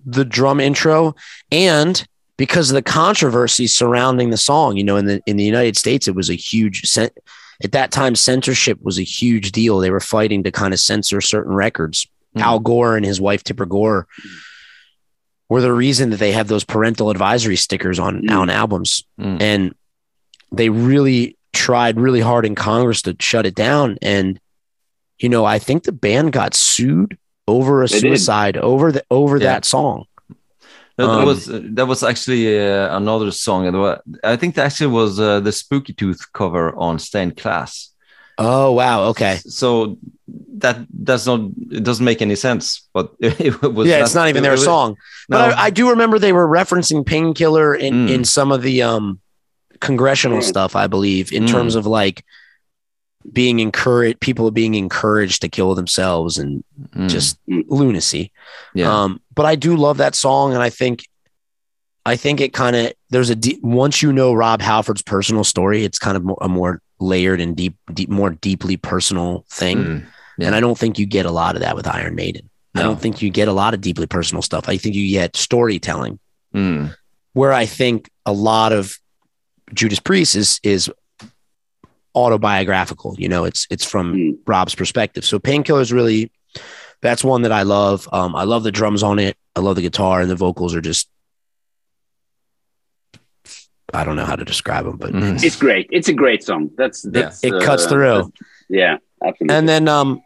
the drum intro and because of the controversy surrounding the song you know in the in the united states it was a huge at that time censorship was a huge deal they were fighting to kind of censor certain records Mhm. al gore and his wife tipper gore were the reason that they have those parental advisory stickers on Mm. on albums Mm. and they really tried really hard in congress to shut it down and you know i think the band got sued over a suicide over the over Yeah. that song That Um, was that was actually uh, another song. I think that actually was uh, the Spooky Tooth cover on Stained Class. oh wow okay So that does not it doesn't make any sense. But it was yeah it's not even their it was- song No, but I, I do remember they were referencing painkiller in Mm. in some of the um congressional Mm. stuff i believe in Mm. terms of like being encouraged people being encouraged to kill themselves and Mm, just Mm. lunacy yeah. Um, but I do love that song, and I think, I think it kind of there's a deep, once you know Rob Halford's personal story, it's kind of a more layered and deep, deep, more deeply personal thing. Mm, yeah. And I don't think you get a lot of that with Iron Maiden. I don't think you get a lot of deeply personal stuff. I think you get storytelling, mm, where I think a lot of Judas Priest is is autobiographical. You know, it's it's from Mm. Rob's perspective. So Painkiller is really that's one that I love. Um, I love the drums on it. I love the guitar and the vocals are just I don't know how to describe them, but mm. It's great. It's a great song. That's that's it cuts uh, through. Yeah, absolutely. And then um,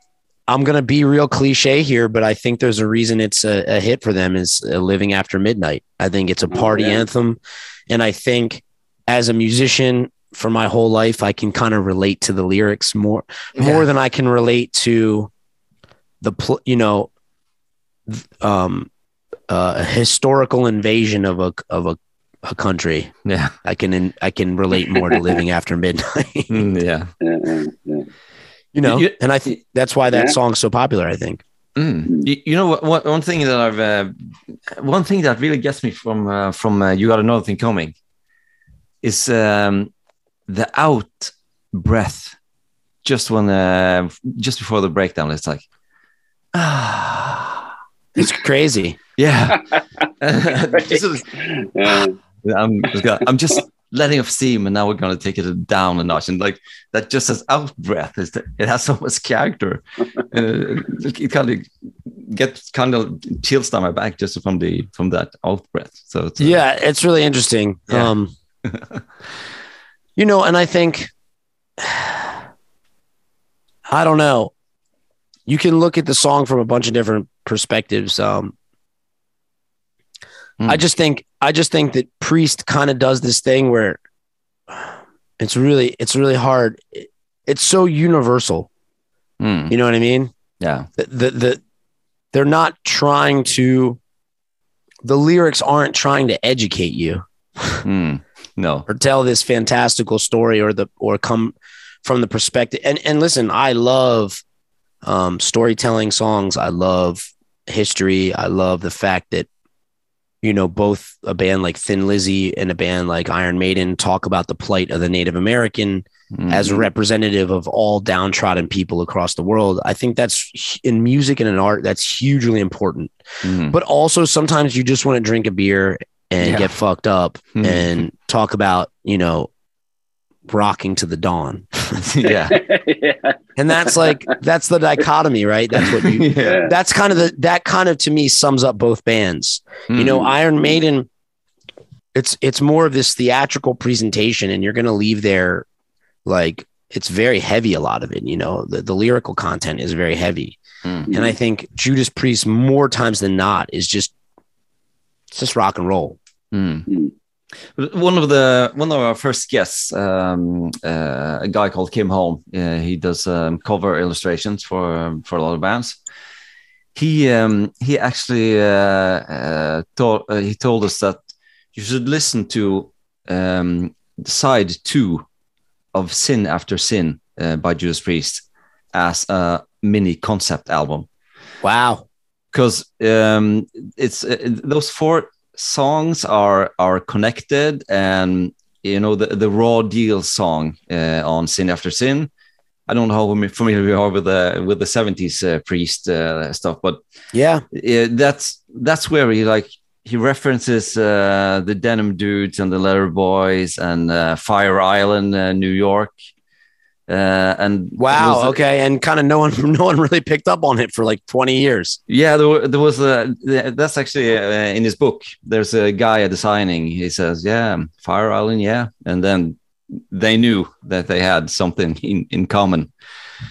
I'm gonna be real cliche here, but I think there's a reason it's a, a hit for them is uh, "Living After Midnight." I think it's a Oh, party yeah. anthem, and I think as a musician for my whole life, I can kind of relate to the lyrics more more Yeah. than I can relate to the pl- you know th- um uh, a historical invasion of a of a, a country. Yeah. I can in, I can relate more to living after midnight. Mm, yeah. You know, You- and I think that's why that Yeah. song's so popular. I think. Mm. You, you know what? One, one thing that I've, uh, one thing that really gets me from uh, from uh, you got another thing coming, is um, the out breath, just when uh, just before the breakdown. It's like, ah, It's crazy. yeah. Just- Yeah. I'm, I'm just letting off steam, and now we're gonna take it down a notch. And like that, just as out breath, is that it has so much character. uh, it kind of gets kind of chills down my back just from the from that out breath. So it's, uh, Yeah, it's really interesting. Yeah. Um, you know, and I think I don't know. You can look at the song from a bunch of different perspectives. Um, Mm. I just think I just think that Priest kind of does this thing where it's really it's really hard. It- It's so universal. mm, You know what I mean? yeah, the, the, the they're not trying to the lyrics aren't trying to educate you mm, no, or tell this fantastical story or the or come from the perspective and and listen i love um storytelling songs. I love history. I love the fact that you know both a band like thin lizzy and a band like iron maiden talk about the plight of the native american Mm, as a representative of all downtrodden people across the world. I think that's in music and in art, that's hugely important. mm, But also sometimes you just want to drink a beer and Yeah. get fucked up mm. and talk about, you know, rocking to the dawn. yeah, yeah. And that's like that's the dichotomy, right? That's what you yeah, that's kind of the that kind of to me sums up both bands. You know, Mm, Iron Maiden, it's it's more of this theatrical presentation, and you're gonna leave there like it's very heavy. A lot of it, you know, the, the lyrical content is very heavy, mm, and I think Judas Priest more times than not is just it's just rock and roll. Mm. Mm. One of the one of our first guests, um, uh, a guy called Kim Holm. Uh, he does um, cover illustrations for um, for a lot of bands. He um, he actually uh, uh, told uh, he told us that you should listen to um, side two of Sin After Sin uh, by Judas Priest as a mini concept album Wow. because um, it's uh, those four songs are are connected and you know the the raw deal song uh, on sin after sin i don't know how familiar we are with the with the 70s uh, priest uh, stuff but Yeah. that's that's where he like he references uh, the denim dudes and the leather boys and uh, fire island uh, new york uh, and Wow. was- okay. And kind of no one no one really picked up on it for like 20 years. Yeah, there, were- there was a. That's actually uh, in his book. There's a guy at the signing. He says, "Yeah, Fire Island, yeah," and then they knew that they had something in, in common.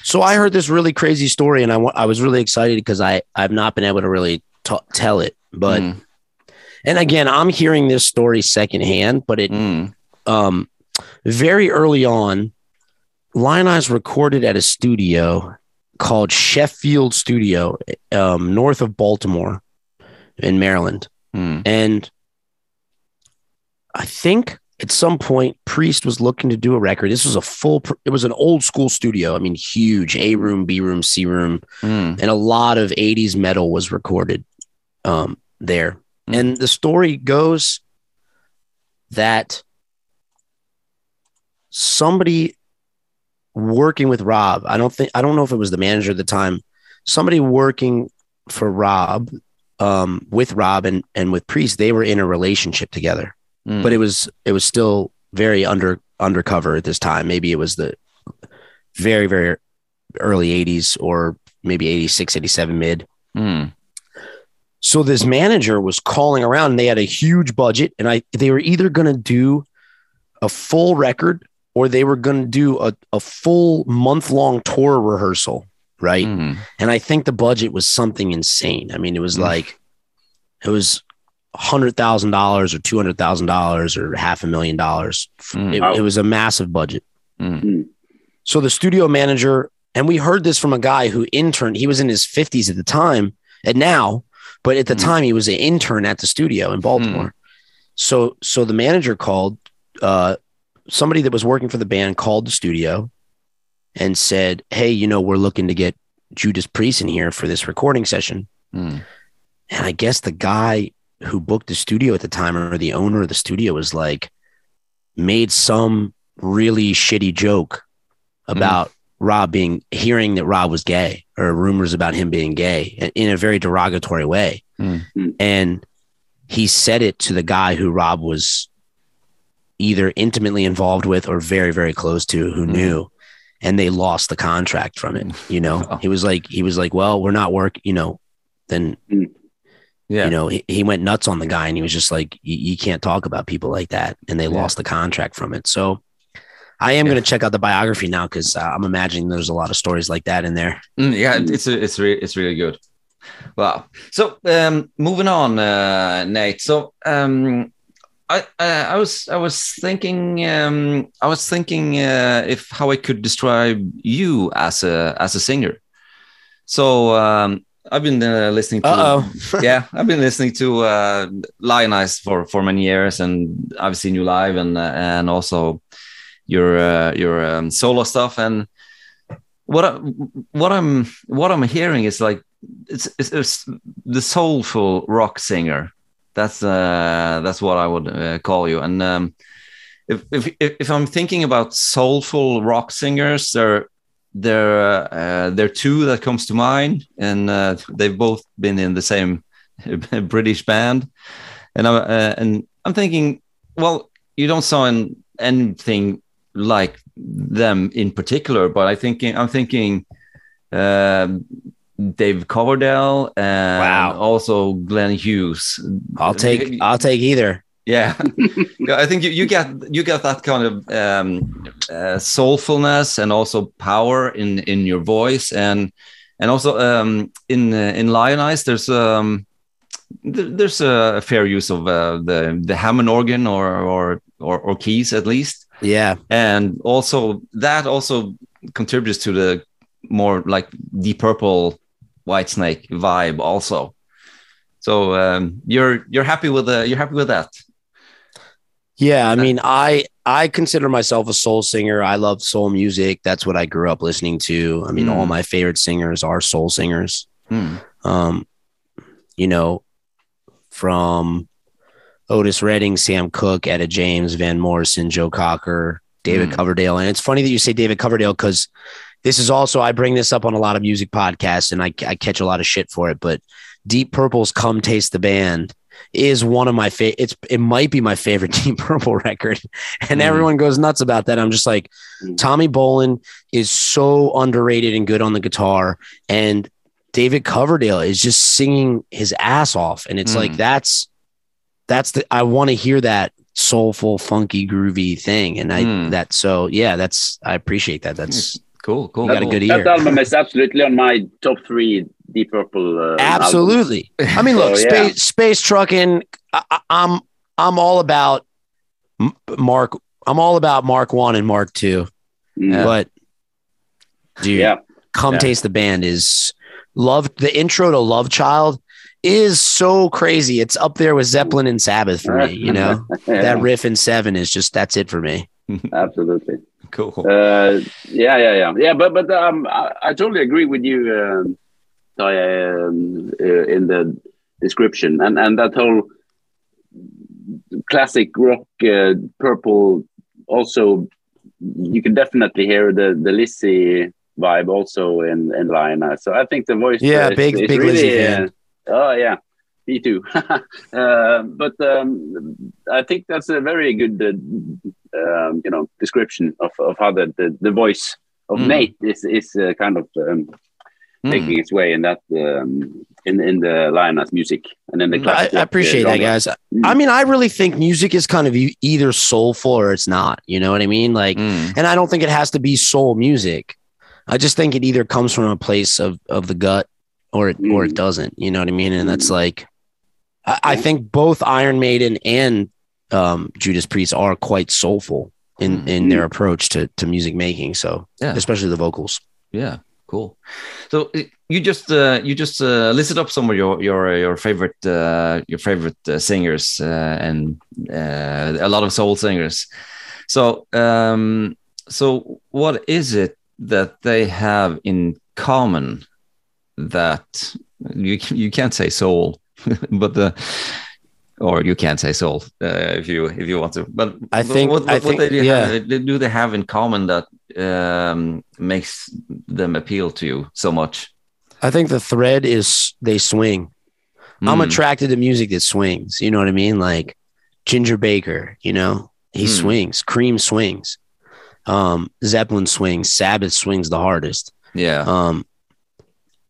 So I heard this really crazy story, and I I was really excited because I I've not been able to really t- tell it, but Mm, and again I'm hearing this story secondhand, but it mm, um very early on, Lionize recorded at a studio called Sheffield Studio, um, north of Baltimore, in Maryland, mm, and I think at some point Priest was looking to do a record. This was a full. It was an old school studio. I mean, huge A room, B room, C room mm, and a lot of 80s metal was recorded um, there. Mm. And the story goes that somebody working with Rob, I don't think, I don't know if it was the manager at the time, somebody working for Rob, um, with Rob and, and with Priest, they were in a relationship together, mm. but it was, it was still very under, undercover at this time. Maybe it was the very, very early 80s or maybe 86, 87 mid. Mm, So this manager was calling around and they had a huge budget and I they were either going to do a full record or they were going to do a, a full month long tour rehearsal, right? mm, And I think the budget was something insane. I mean, it was Mm. like it was $100,000 or $200,000 or half a million dollars. Mm. It, it was a massive budget. mm, So the studio manager, and we heard this from a guy who interned, he was in his 50s at the time, and now, But at the Mm. time, he was an intern at the studio in Baltimore. So so the manager called uh, somebody that was working for the band called the studio and said, "Hey, you know, we're looking to get Judas Priest in here for this recording session." Mm. And I guess the guy who booked the studio at the time, or the owner of the studio, was like, made some really shitty joke about Rob being hearing that Rob was gay or rumors about him being gay in a very derogatory way. Hmm. And he said it to the guy who Rob was either intimately involved with or very, very close to who Hmm. knew. And they lost the contract from it. You know, Oh. he was like, he was like, well, we're not work, you know, then Yeah. you know, he, he went nuts on the guy and he was just like, you, you can't talk about people like that. And they Yeah. lost the contract from it. So I am Yeah. going to check out the biography now because uh, I'm imagining there's a lot of stories like that in there. Mm, yeah, it- it's it's re- it's really good. Wow. So um, moving on, uh, Nate. So um, I uh, I was I was thinking um, I was thinking uh, if how I could describe you as a as a singer. So um, I've been uh, listening to Uh oh. yeah, I've been listening to uh, Lionize for for many years, and I've seen you live, and uh, and also your uh, your um, solo stuff. And what I, what I'm what I'm hearing is like it's, it's, it's the soulful rock singer. That's uh, that's what I would uh, call you. And um, if, if if I'm thinking about soulful rock singers, there there uh, there are two that comes to mind, and uh, they've both been in the same British band, and I'm uh, and I'm thinking, well, you don't sound anything like them in particular, but I thinking I'm thinking um Dave Coverdale and Wow. also Glenn Hughes. I'll take I'll take either. Yeah, I think you, you get you get that kind of um, uh, soulfulness and also power in in your voice and and also um, in uh, in Lionize there's um th- there's a fair use of uh, the the Hammond organ or or or, or keys at least Yeah. and also that also contributes to the more like Deep Purple Whitesnake vibe also. So um, you're you're happy with the you're happy with that. Yeah, I mean, I I consider myself a soul singer. I love soul music. That's what I grew up listening to. I mean, Mm. all my favorite singers are soul singers. Hmm. Um, you know, from Otis Redding, Sam Cooke, Etta James, Van Morrison, Joe Cocker, David Mm. Coverdale. And it's funny that you say David Coverdale because this is also I bring this up on a lot of music podcasts and I, I catch a lot of shit for it. But Deep Purple's "Come Taste the Band" is one of my favorite. It's it might be my favorite Deep Purple record, and Mm. everyone goes nuts about that. I'm just like, Mm. Tommy Bolin is so underrated and good on the guitar, and David Coverdale is just singing his ass off, and it's Mm. like that's that's the I want to hear that soulful, funky, groovy thing, and I Mm. that so yeah, that's I appreciate that. That's Cool, cool. You got a good That ear. album is absolutely on my top three Deep Purple. Uh, albums. Absolutely. I mean, look, So, yeah. space space trucking. I, I- I'm I'm all about Mark. I'm all about Mark One and Mark Two. Mm. But dude, Yeah. come Yeah. taste the band is love. The intro to Love Child is so crazy. It's up there with Zeppelin and Sabbath for me. You know Yeah, that riff in Seven is just that's it for me. absolutely. Cool. Uh, yeah, yeah, yeah, yeah. But but um, I, I totally agree with you, um, um, uh, in the description and and that whole classic rock uh, purple. Also, you can definitely hear the the Lizzy vibe also in in Lina. So I think the voice. Yeah, uh, is- big- is big really, Lizzy uh, fan. oh yeah. Me too, uh, but um, I think that's a very good, uh, um, you know, description of, of how the, the, the voice of Mm. Nate is is uh, kind of um, Mm. making its way in that um, in in the Lionize music and in the I, classic. I rock, appreciate uh, that, guys. Mm. I mean, I really think music is kind of either soulful or it's not. You know what I mean? Like, Mm. and I don't think it has to be soul music. I just think it either comes from a place of of the gut or it or it Mm. doesn't. You know what I mean? And that's Mm. like, I, I think both Iron Maiden and um, Judas Priest are quite soulful in Mm. in their approach to to music making. So Yeah. especially the vocals. Yeah, cool. So uh, you just uh, you just uh, listed up some of your your your favorite uh, your favorite uh, singers uh, and uh, a lot of soul singers. So um, so what is it that they have in common that you you can't say soul, but the or you can't say soul uh, if you if you want to. But I think- what, I what, what they do, yeah. have, do they have in common that um, makes them appeal to you so much? I think the thread is they swing. I'm Mm. attracted to music that swings. You know what I mean? Like Ginger Baker, you know, he Hmm. swings. Cream swings. Um, Zeppelin swings. Sabbath swings the hardest. Yeah. Um,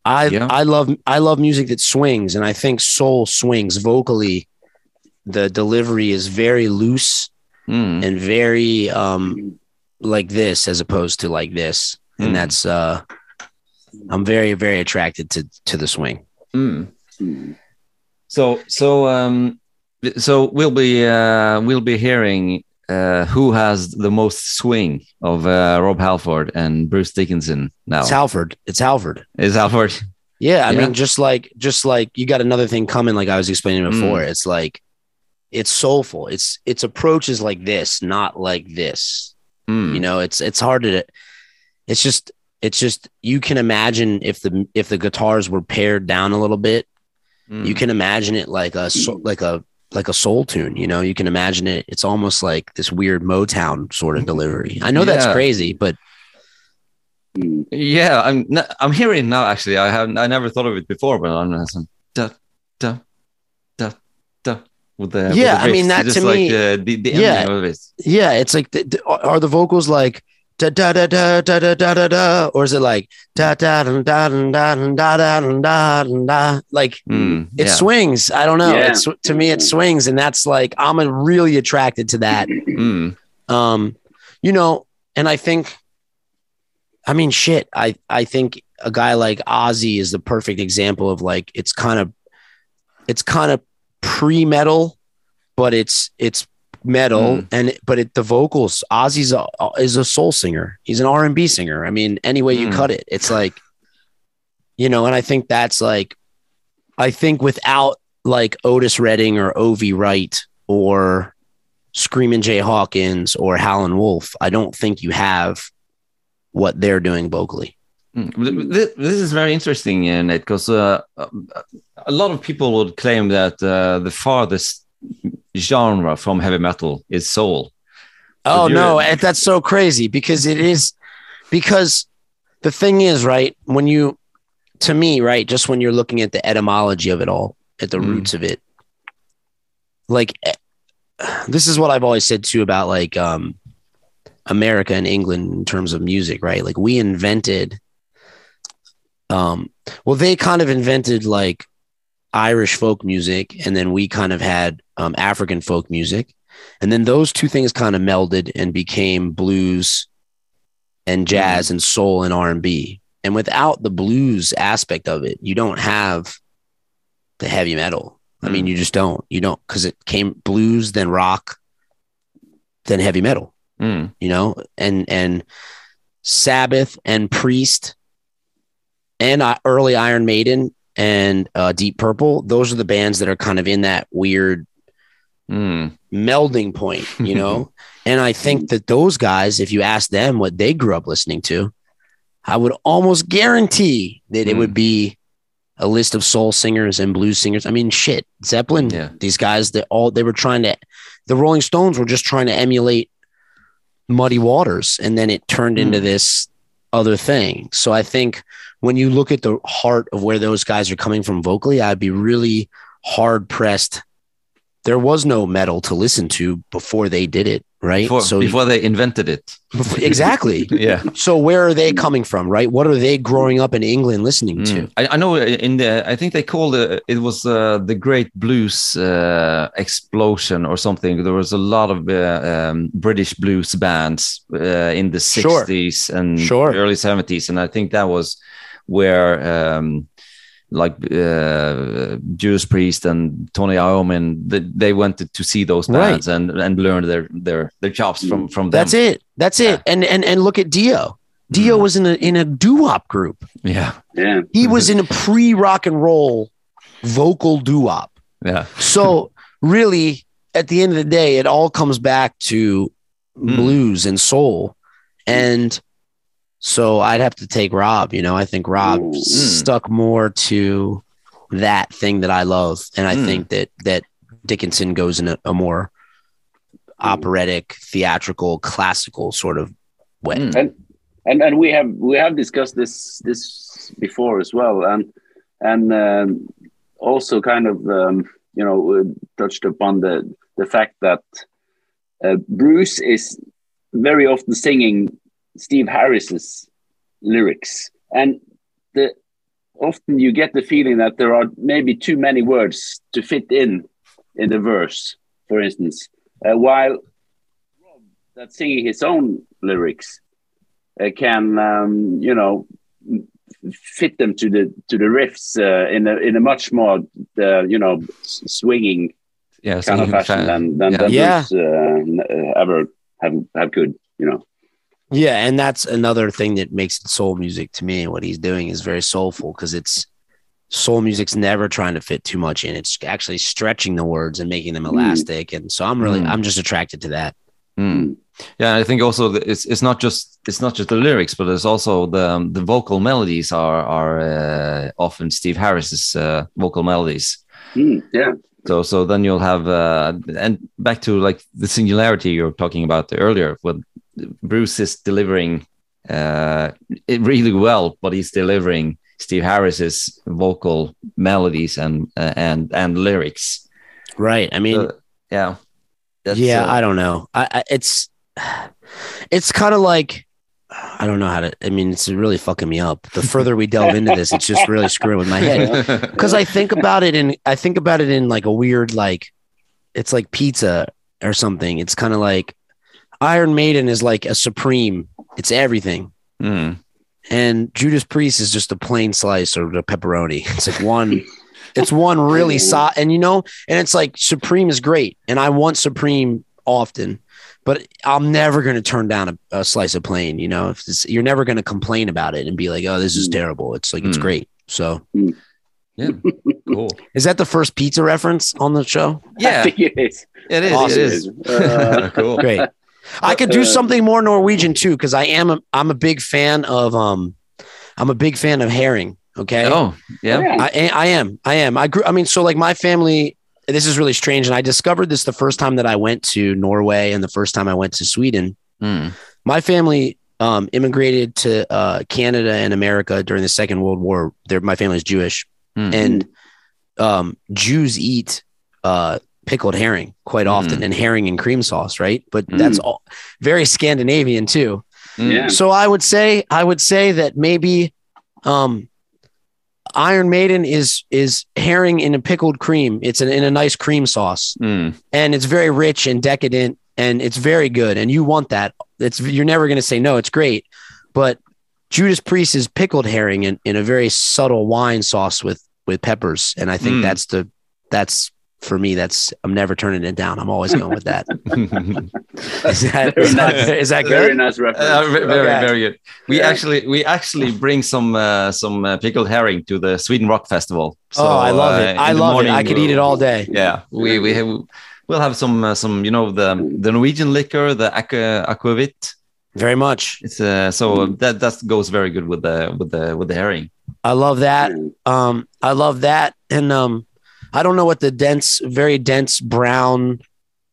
I Yeah. I love I love music that swings, and I think soul swings vocally. The delivery is very loose Mm. and very um like this as opposed to like this, and Mm. that's uh, I'm very very attracted to to the swing. Mm. Mm. So so um so we'll be uh we'll be hearing uh who has the most swing of uh, Rob Halford and Bruce Dickinson now. It's Halford. It's Halford. It's Halford? Yeah, I Yeah. mean, just like just like you got another thing coming, like I was explaining before. Mm. It's like it's soulful. It's its approach is like this, not like this. Mm. You know, it's it's hard to. It's just it's just you can imagine if the if the guitars were pared down a little bit, Mm. you can imagine it like a like a like a soul tune. You know, you can imagine it. It's almost like this weird Motown sort of delivery. I know that's crazy, but. Yeah, I'm I'm hearing now. Actually, I haven't I never thought of it before, but I'm uh, some da da da da with the with Yeah, the I mean, that just to like me- uh, the the Yeah. of it. Yeah, it's like the, the- are the vocals like da da da da da da da da da, or is it like da da da da da da da da da da da? Like Mm, it yeah. swings. I don't know. Yeah. It's to me it swings, and that's like I'm really attracted to that. Mm, Um, you know, and I think, I mean, shit. I I think a guy like Ozzy is the perfect example of like it's kind of, it's kind of pre metal, but it's it's metal Mm. and but it the vocals. Ozzy's a, is a soul singer. He's an R and B singer. I mean, any way you Mm. cut it, it's like, you know, and I think that's like, I think without like Otis Redding or O.V. Wright or Screaming Jay Hawkins or Howlin' Wolf, I don't think you have what they're doing vocally. Mm. This, is very interesting, Nate, because uh, a lot of people would claim that uh, the farthest genre from heavy metal is soul. Oh no, that's so crazy because it is because the thing is, right, when you to me, right, just when you're looking at the etymology of it all, at the Mm. roots of it, like eh, this is what I've always said too about like um America and England in terms of music, right? Like we invented um well they kind of invented like Irish folk music and then we kind of had um African folk music and then those two things kind of melded and became blues and jazz and soul and R&B. And without the blues aspect of it, you don't have the heavy metal. I mean, Mm. you just don't. You don't cuz it came blues then rock then heavy metal, Mm. you know? And and Sabbath and Priest and uh, early Iron Maiden and uh, Deep Purple, those are the bands that are kind of in that weird Mm. melding point, you know? and I think that those guys, if you ask them what they grew up listening to, I would almost guarantee that it Mm. would be a list of soul singers and blues singers. I mean, shit, Zeppelin, Yeah. these guys that all they were trying to, the Rolling Stones were just trying to emulate Muddy Waters, and then it turned into Mm. this other thing. So I think when you look at the heart of where those guys are coming from vocally, I'd be really hard pressed. There was no metal to listen to before they did it, right? Before, so before they invented it. exactly. Yeah. So where are they coming from, right? What are they growing up in England listening to? Mm. I, I know in the I think they called it it was uh, the Great Blues uh, explosion or something. There was a lot of uh, um, British blues bands uh, in the Sure. sixties and Sure. early seventies, and I think that was where um, like uh, Judas Priest and Tony Iommi they, they went to, to see those Right. bands and and learn their their their chops from from them. That's it. That's Yeah. it. And and and look at Dio. Dio was in a in a doo wop group. Yeah, Yeah. He was in a pre rock and roll vocal doo wop. yeah, So really, at the end of the day, it all comes back to Mm. blues and soul, and so I'd have to take Rob. You know, I think Rob Mm. stuck more to that thing that I love, and I Mm. think that that Dickinson goes in a, a more operatic, theatrical, classical sort of way. Mm. and and and we have we have discussed this this before as well and and um, also kind of um, you know touched upon the the fact that uh, Bruce is very often singing Steve Harris's lyrics and the often you get the feeling that there are maybe too many words to fit in in the verse for instance uh, while Rob that's singing his own lyrics uh, can um, you know fit them to the to the riffs uh, in a in a much more uh, you know swinging yeah. kind of fashion fa- than than, yeah. than Yeah. Bruce, uh, uh, ever have have could you know Yeah, and that's another thing that makes it soul music to me. What he's doing is very soulful because it's soul music's never trying to fit too much in. It's actually stretching the words and making them Mm. elastic. And so I'm really, Mm. I'm just attracted to that. Mm. Yeah, I think also that it's it's not just it's not just the lyrics, but it's also the um, the vocal melodies are are uh, often Steve Harris's uh, vocal melodies. Mm, yeah So so then you'll have uh, and back to like the singularity you're talking about earlier. When Bruce is delivering uh, it really well, but he's delivering Steve Harris's vocal melodies and uh, and and lyrics. Right. I mean, yeah, That's, yeah, uh, I don't know. I, I it's, it's kind of like, I don't know how to, I mean, it's really fucking me up. The further we delve into this, it's just really screwing with my head. because I think about it and I think about it in like a weird like it's like pizza or something. It's kind of like Iron Maiden is like a supreme. It's everything. Mm. And Judas Priest is just a plain slice or the pepperoni. It's like one it's one really so and you know, and it's like Supreme is great. And I want Supreme often, but I'm never going to turn down a, a slice of plain. You know, if it's, you're never going to complain about it and be like, oh, this is Mm. terrible. It's like, it's Mm. great. So Yeah, cool. is that the first pizza reference on the show? I Yeah, think it is it is. Awesome. It is. Uh, cool. Great. I could do Uh, something more Norwegian too, because I am a I'm a big fan of um I'm a big fan of herring. Okay. Oh, yeah. I, I am. I am. I grew. I mean, so like my family. This is really strange, and I discovered this the first time that I went to Norway and the first time I went to Sweden. Mm. My family um, immigrated to uh, Canada and America during the Second World War. They're, my family's Jewish, Mm. and um, Jews eat uh, pickled herring quite often, Mm. and herring and cream sauce, right? But Mm. that's all very Scandinavian too. Mm. Yeah. So I would say I would say that maybe um Iron Maiden is is herring in a pickled cream. It's in, in a nice cream sauce Mm. and it's very rich and decadent and it's very good and you want that. It's you're never going to say no, it's great. But Judas Priest is pickled herring in, in a very subtle wine sauce with with peppers and I think Mm. that's the that's for me that's I'm never turning it down. I'm always going with that. Is that, Very is that, nice. is that very nice reference Uh, very, Okay. very good. We Yeah. actually, we actually bring some uh, some uh, pickled herring to the Sweden Rock Festival. So, oh, I love uh, it. in I the love it. I morning could eat it all day. Yeah, we we have, we'll have some uh, some you know the the Norwegian liquor, the aqua, aquavit. Very much. It's uh, so that that goes very good with the with the with the herring. I love that. Mm. Um, I love that. And um, I don't know what the dense, very dense brown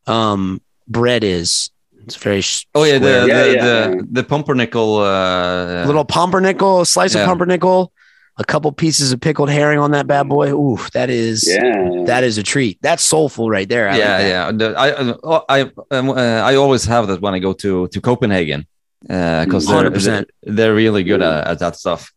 um bread is. It's very Oh yeah, the. Yeah, the, yeah, the the pumpernickel. Uh, little pumpernickel, a slice Yeah. of pumpernickel, a couple pieces of pickled herring on that bad boy. Ooh, that is yeah that is a treat. That's soulful right there. I yeah, that. yeah. I I I, um, uh, I always have that when I go to to Copenhagen because they're, they're they're really good at, at that stuff.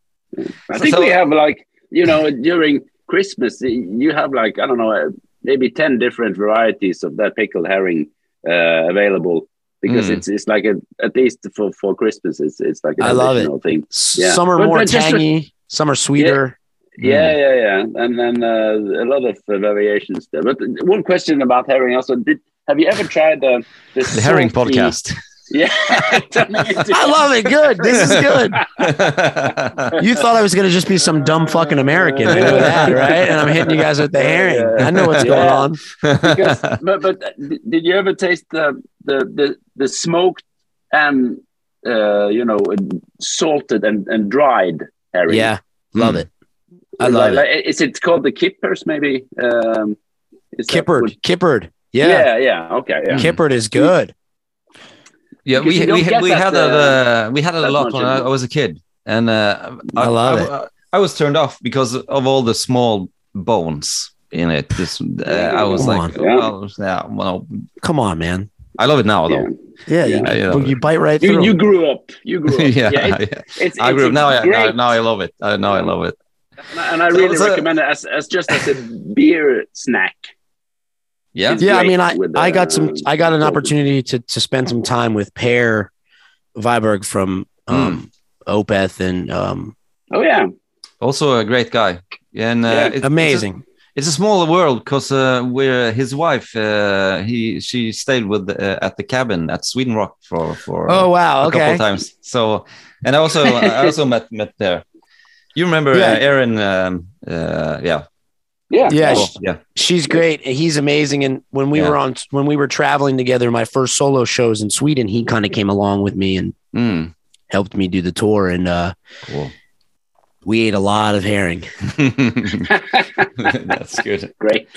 I think So- we have like you know during Christmas you have like I don't know uh, maybe ten different varieties of that pickled herring uh, available because Mm. it's it's like a, at least for for Christmas it's it's like a I love it. thing. Yeah. Some are But- more but just- tangy, some are sweeter. Yeah, yeah, yeah, and then uh, a lot of uh, variations there. But one question about herring also: Did have you ever tried the the, The herring podcast. Yeah, I love it. Good. This is good. You thought I was going to just be some dumb fucking American doing that, right? And I'm hitting you guys with the herring. I know what's going on. because, but but did you ever taste the the the, the smoked and uh, you know salted and, and dried herring? Yeah, love Mm. it. I love Like- it. like, is it called the kippers? Maybe. Um, is that Kippered, what- kippered. Yeah, Yeah. yeah, Okay. Yeah. kippered is good. Yeah, Because we we, get we that, had it. Uh, we had it a lot when I, I was a kid, and uh, I love I, it. I, was turned off because of all the small bones in it. This, uh, I was Come like, on. Yeah. well, yeah, well, Come on, man. I love it now Yeah. though. Yeah, you, Yeah, yeah. well, you bite right You, through. you grew up. You grew up. yeah, it- yeah. it's, I it's grew up now. I, now, now I love it. I now I love it. and I So- really so- recommend it as, as just as a beer snack. Yeah, yeah, I mean, I, with, I got uh, some, I got an opportunity to to spend some time with Per Wiberg from um, Opeth and um, Oh yeah, also a great guy. And uh, Yeah, it- it's a- amazing. It's a smaller world because uh, we're his wife. Uh, he she stayed with uh, at the cabin at Sweden Rock for for Oh wow, a couple okay. of times. So, and I also I also met met there. You remember Yeah. uh, Aaron? Um, uh, yeah, yeah, Yeah, sh- yeah. she's great. He's amazing. And when we Yeah. were on, when we were traveling together, my first solo shows in Sweden, he kind of came along with me and Mm, helped me do the tour. And uh, cool. we ate a lot of herring. That's good. great.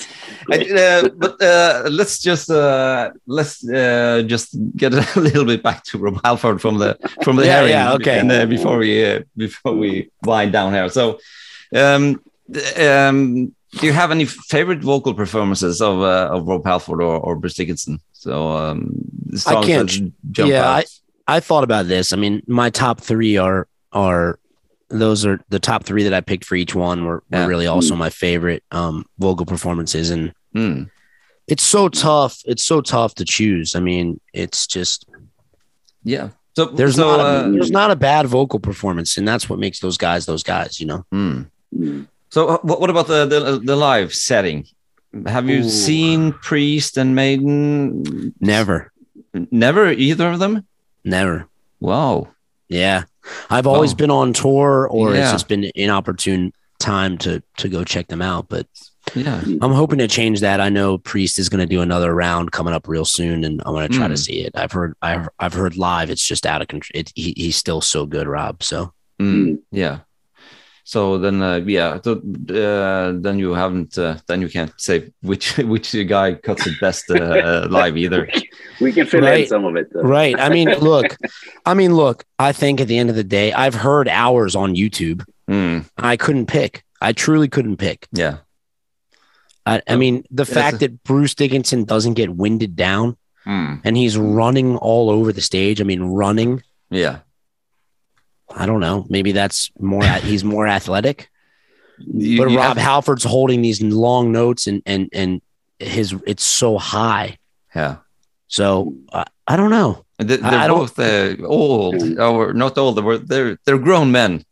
I, uh, but uh, let's just uh, let's uh, just get a little bit back to Rob Halford from the from the Yeah, herring, yeah, okay. and uh, before we uh, before we wind down here. So, um, um, do you have any favorite vocal performances of uh, of Rob Halford or, or Bruce Dickinson? So, um, songs can't- jump yeah, out. I thought about this. I mean, my top three are are those are the top three that I picked for each one were, were Yeah. really also my favorite um, vocal performances, and Mm, it's so tough. It's so tough to choose. I mean, it's just yeah. So there's so, not a, uh, there's not a bad vocal performance, and that's what makes those guys those guys. You know. mm. So, uh, what, what about the, the the live setting? Have you Ooh. seen Priest and Maiden? Never, Never either of them. never. Wow. Yeah, I've always Oh. been on tour, or Yeah. it's just been an inopportune time to to go check them out. But Yeah. I'm hoping to change that. I know Priest is going to do another round coming up real soon, and I'm going to try to Mm. see it. I've heard, I've, I've heard live. It's just out of control. It, he, he's still so good, Rob. So Mm, yeah. So then, uh, yeah. So, uh, then you haven't. Uh, then you can't say which which guy cuts it best uh, live either. We can fill in some of it. uh, right. I mean, look, I mean, look. I think at the end of the day, I've heard hours on YouTube. Mm, I couldn't pick. I truly couldn't pick. yeah. I, I mean, the It's fact a- that Bruce Dickinson doesn't get winded down Mm, and he's running all over the stage. I mean, running. yeah. I don't know. Maybe that's more. He's more athletic. You- but you Rob have- Halford's holding these long notes and and and his it's so high. yeah. So uh, I don't know. They- They're I- I both uh, old, or not old. They're they're, they're grown men.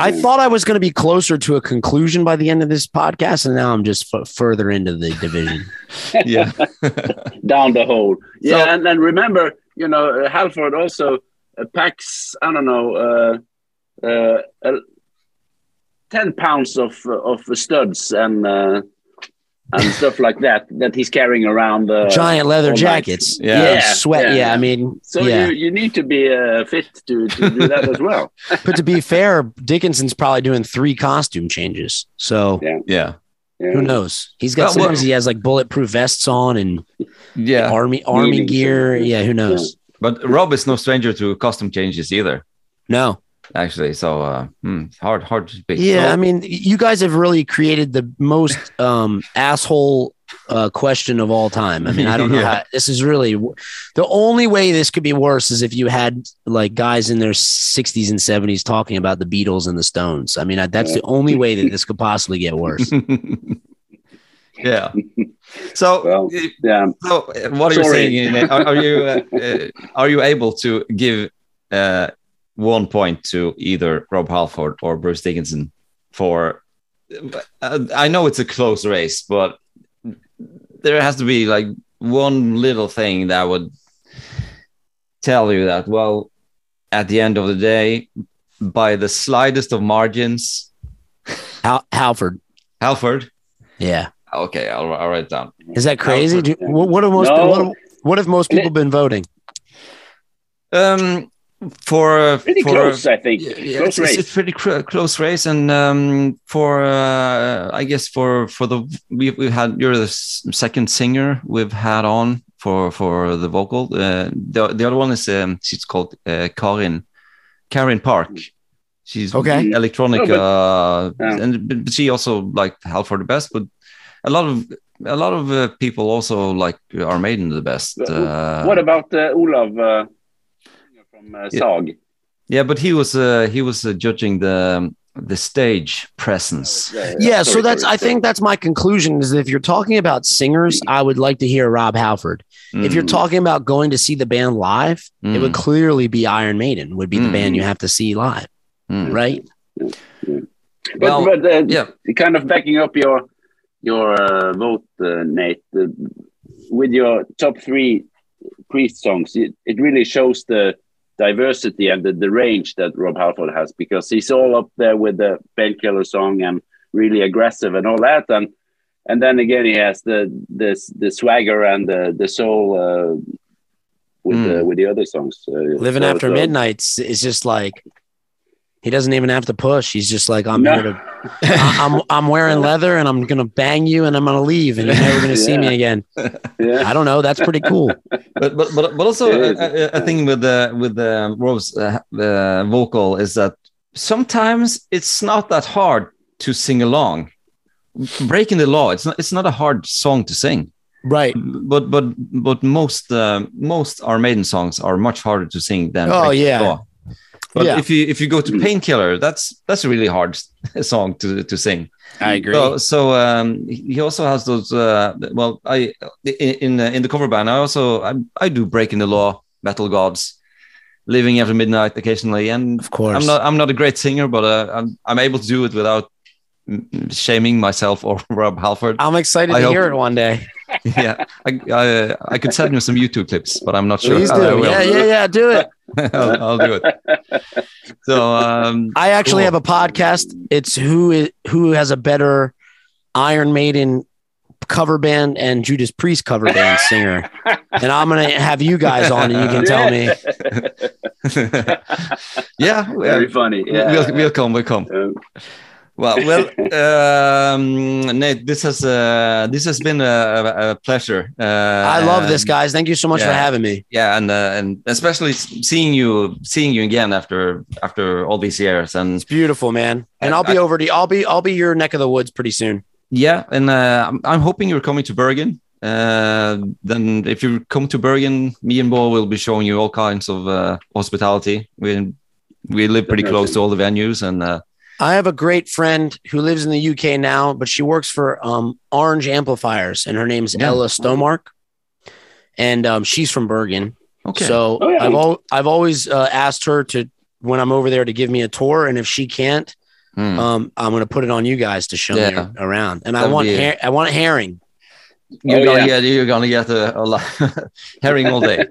I thought I was going to be closer to a conclusion by the end of this podcast, and now I'm just f- further into the division. Yeah. down the hole. Yeah, So- and then remember, you know, uh, Halford also packs. I don't know, uh, uh, uh, ten pounds of uh, of studs and uh, and stuff like that that he's carrying around. Uh, Giant leather jackets. Yeah. Yeah, sweat. Yeah, yeah. I mean, So yeah. you, you need to be uh, fit to, to do that as well. but to be fair, Dickinson's probably doing three costume changes. So Yeah. Yeah. Yeah. who knows? He's got Well, well- sometimes he has like bulletproof vests on and Yeah. army army gear. Yeah, who knows? But Rob is no stranger to costume changes either. No. Actually, so uh, hmm, hard hard to pick. Yeah, So- I mean, you guys have really created the most um, asshole uh, question of all time. I mean, I don't know Yeah. how this is really the only way this could be worse is if you had like guys in their 60s and 70s talking about the Beatles and the Stones. I mean, I, that's the only way that this could possibly get worse. yeah. So, Well, uh, Yeah. so uh, what are you Sorry. saying? Ian? Are, are you uh, uh, are you able to give uh, one point to either Rob Halford or Bruce Dickinson for? Uh, I know it's a close race, but there has to be like one little thing that would tell you that. Well, at the end of the day, by the slightest of margins, Hal- Halford. Halford. Yeah. Okay, I'll, I'll write it down. Is that crazy? Do, what, what have most No. what, have- what have most people been voting? Um, for Pretty for, close, I think. Yeah, yeah, close it's, race. it's a pretty cr- close race, and um, for uh, I guess for for the we we had you're the second singer we've had on for for the vocal. Uh, the the other one is um, she's called uh, Karin Karin Park. She's Okay. electronic, Oh, but- uh, Yeah. and but but she also liked for the best, but a lot of a lot of uh, people also like Iron Maiden the best. Uh, what about uh, Olav uh, from uh, Yeah. Sag? yeah, but he was uh, he was uh, judging the the stage presence. Uh, Yeah, so sorry, that's sorry, I think that's my conclusion is that if you're talking about singers, I would like to hear Rob Halford. If you're Mm, talking about going to see the band live, it mm, would clearly be Iron Maiden would be the Mm. band you have to see live, mm. right? But, Well, but uh, yeah. kind of backing up your your uh, vote, uh, Nate, uh, with your top three priest songs, it, it really shows the diversity and the, the range that Rob Halford has because he's all up there with the painkiller song and really aggressive and all that, and and then again he has the the the swagger and the the soul uh, with the with the other songs. Uh, Living so- after so- midnight is just like he doesn't even have to push. He's just like I'm No. here to I- I'm I'm wearing leather and I'm gonna bang you and I'm gonna leave and you're never gonna see me again. yeah. I don't know. That's pretty cool. But but but, but also It a, a, a thing with the with the Rob's uh, uh, vocal is that sometimes it's not that hard to sing along. Breaking the law, it's not it's not a hard song to sing. Right. But but but most uh, most Iron Maiden songs are much harder to sing than Oh, yeah. Law. But Yeah. if you if you go to Painkiller, that's that's a really hard song to to sing. I agree. So, so um, he also has those. Uh, well, I in in, uh, the cover band, I also I, I do breaking the law, metal gods, living after midnight occasionally, and of course. I'm not I'm not a great singer, but uh, I'm I'm able to do it without mm, shaming myself or Rob Halford. I'm excited I to hope- hear it one day. yeah, I, I I could send you some YouTube clips, but I'm not sure. Please I do. will. Yeah, yeah, yeah. Do it. I'll, I'll do it. So um, I actually Cool. have a podcast. It's who is who has a better Iron Maiden cover band and Judas Priest cover band singer. And I'm gonna have you guys on, and you can tell me. yeah, Very funny. Yeah. we'll, we'll come, we'll come. Um, Well, well, um, Nate, this has uh, this has been a, a pleasure. Uh, I love this, guys. Thank you so much for having me. Yeah, and uh, and especially seeing you seeing you again after after all these years, and It's beautiful, man. And I'll be over to I'll be I'll be your neck of the woods pretty soon. yeah, and uh, I'm, I'm hoping you're coming to Bergen. Uh, then if you come to Bergen, me and Bo will be showing you all kinds of uh, hospitality. We we live pretty close to all the venues, and uh, I have a great friend who lives in the UK now, but she works for um, Orange Amplifiers, and her name's Yeah. Ella Stomark, and um, she's from Bergen. okay, So Oh, yeah. I've al- I've always uh, asked her to when I'm over there to give me a tour, and if she can't, Hmm. um, I'm going to put it on you guys to show Yeah. me around. And I That'd want her- I want herring. You're Oh, gonna yeah. get you're gonna get a, a lot herring all day.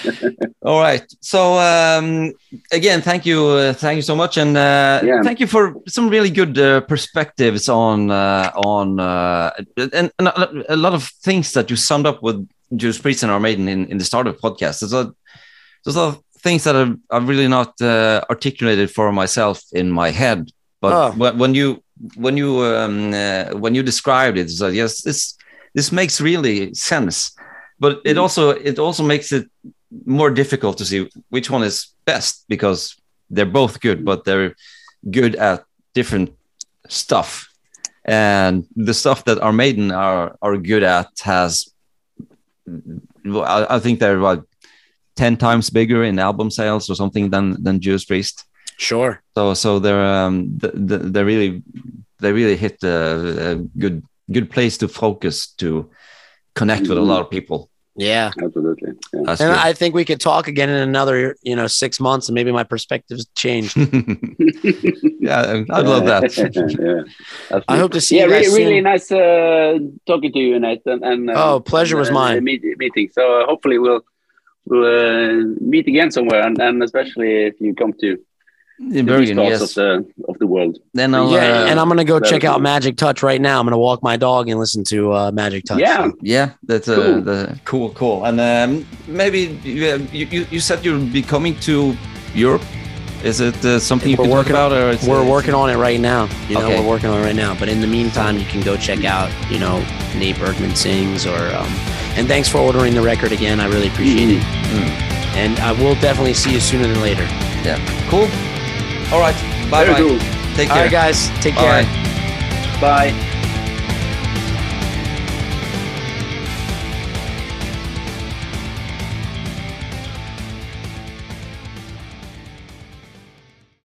all right. So um, again, thank you, uh, thank you so much, and uh, Yeah. thank you for some really good uh, perspectives on uh, on uh, and, and a lot of things that you summed up with Judas Priest and Iron Maiden in, in the start of the podcast. There's a there's a lot of things that I've, I've really not uh, articulated for myself in my head, but Oh. when, you when you um, uh, when you described it, it's like yes, this this makes really sense but it also it also makes it more difficult to see which one is best because they're both good but they're good at different stuff. And the stuff that Iron Maiden are are good at has I, I think they're about 10 times bigger in album sales or something than than Judas Priest. Sure. so so they're um th- th- they really they really hit a, a good good place to focus to connect with a lot of people. Yeah. Absolutely. Yeah. And good. I think we could talk again in another, you know, six months and maybe my perspective's changed. yeah, I'd love that. yeah. I hope to see yeah, you guys really, really nice uh, talking to you, Nathan. And uh, Oh, pleasure was and, mine. meet, meeting. So uh, hopefully we'll we'll uh, meet again somewhere, and, and especially if you come to, In to Bergen, parts yes. of the of the world. Then I'll, yeah, uh, and I'm gonna go check out be- Magic Touch right now. I'm gonna walk my dog and listen to uh, Magic Touch. Yeah, Yeah, that's uh, the cool, cool. And um, maybe you, you you said you'll be coming to Europe. Is it uh, something you We're working- about, or We're it's- working on it right now. You know, Okay. we're working on it right now. But in the meantime, you can go check out, you know, Nate Bergman sings or um, and thanks for ordering the record again. I really appreciate it. Mm. And I will definitely see you sooner than later. Yeah, cool. All right, bye very bye. Take care. right, guys, take care. Bye. Bye.